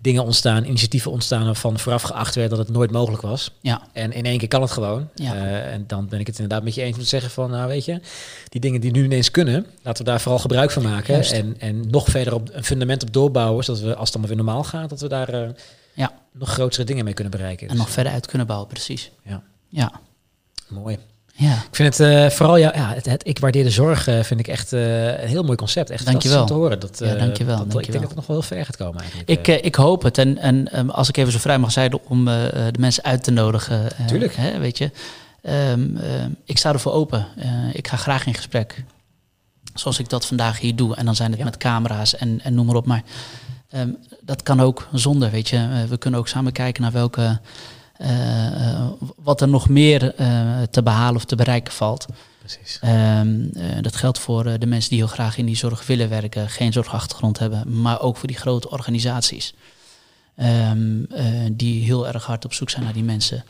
dingen ontstaan, initiatieven ontstaan waarvan vooraf geacht werd dat het nooit mogelijk was. Ja. En in één keer kan het gewoon. Ja. Uh, en dan ben ik het inderdaad met je eens om te zeggen van, nou weet je, die dingen die nu ineens kunnen, laten we daar vooral gebruik van maken. En, en nog verder op een fundament op doorbouwen, zodat we, als het allemaal weer normaal gaat, dat we daar uh, ja. nog grotere dingen mee kunnen bereiken. En nog verder uit kunnen bouwen, precies. Ja. Ja. Mooi. Ja. Ik vind het uh, vooral ja, ja, het, het, ik waardeer de zorg uh, vind ik echt uh, een heel mooi concept. Echt dankjewel. te horen. Dat, ja, dankjewel. Dat, dankjewel. Ik denk dat het nog wel heel ver gaat komen eigenlijk. Ik, ik hoop het. En, en um, als ik even zo vrij mag zijn om de mensen uit te nodigen. Tuurlijk. Hè, weet je. Um, ik sta ervoor open. ik ga graag in gesprek. Zoals ik dat vandaag hier doe. En dan zijn het ja. met camera's en, en noem maar op. Maar um, dat kan ook zonder, weet je. we kunnen ook samen kijken naar welke wat er nog meer uh, te behalen of te bereiken valt. Precies. Um, dat geldt voor de mensen die heel graag in die zorg willen werken, geen zorgachtergrond hebben, maar ook voor die grote organisaties. Um, die heel erg hard op zoek zijn naar die mensen.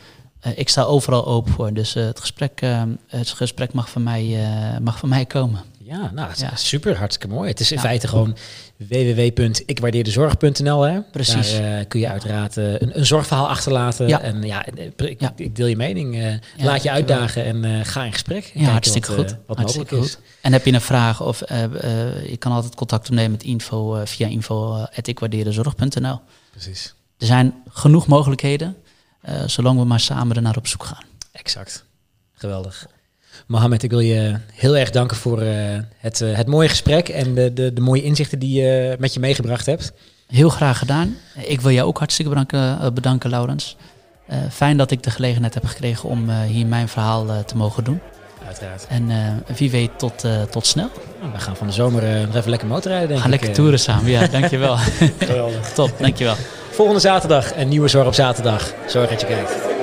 ik sta overal open voor, dus het, gesprek, het gesprek mag van mij, mag van mij komen. Ja, nou, ja. super, hartstikke mooi. Het is in feite gewoon www.ikwaardeerdezorg.nl. Hè? Precies. Daar uh, kun je uiteraard uh, een, een, zorgverhaal achterlaten. Ja. En ja, ik, ja. ik deel je mening. Laat je uitdagen en ga in gesprek. Ja, hartstikke wat, goed. wat hartstikke mogelijk goed. is. En heb je een vraag of je kan altijd contact opnemen met info via info.ikwaardeerdezorg.nl. Precies. Er zijn genoeg mogelijkheden, zolang we maar samen er naar op zoek gaan. Exact. Geweldig. Mohamed, ik wil je heel erg danken voor uh, het, uh, het mooie gesprek en de, de, de mooie inzichten die je met je meegebracht hebt. Heel graag gedaan. Ik wil jou ook hartstikke bedanken, uh, bedanken Laurens. fijn dat ik de gelegenheid heb gekregen om hier mijn verhaal te mogen doen. Uiteraard. En wie weet tot, tot snel. Nou, we gaan van de zomer nog even lekker motorrijden, denk gaan ik. Gaan lekker toeren samen, ja, dankjewel. Geweldig. Top, dankjewel. Volgende zaterdag een nieuwe Zorg op zaterdag. Zorg dat je kijkt.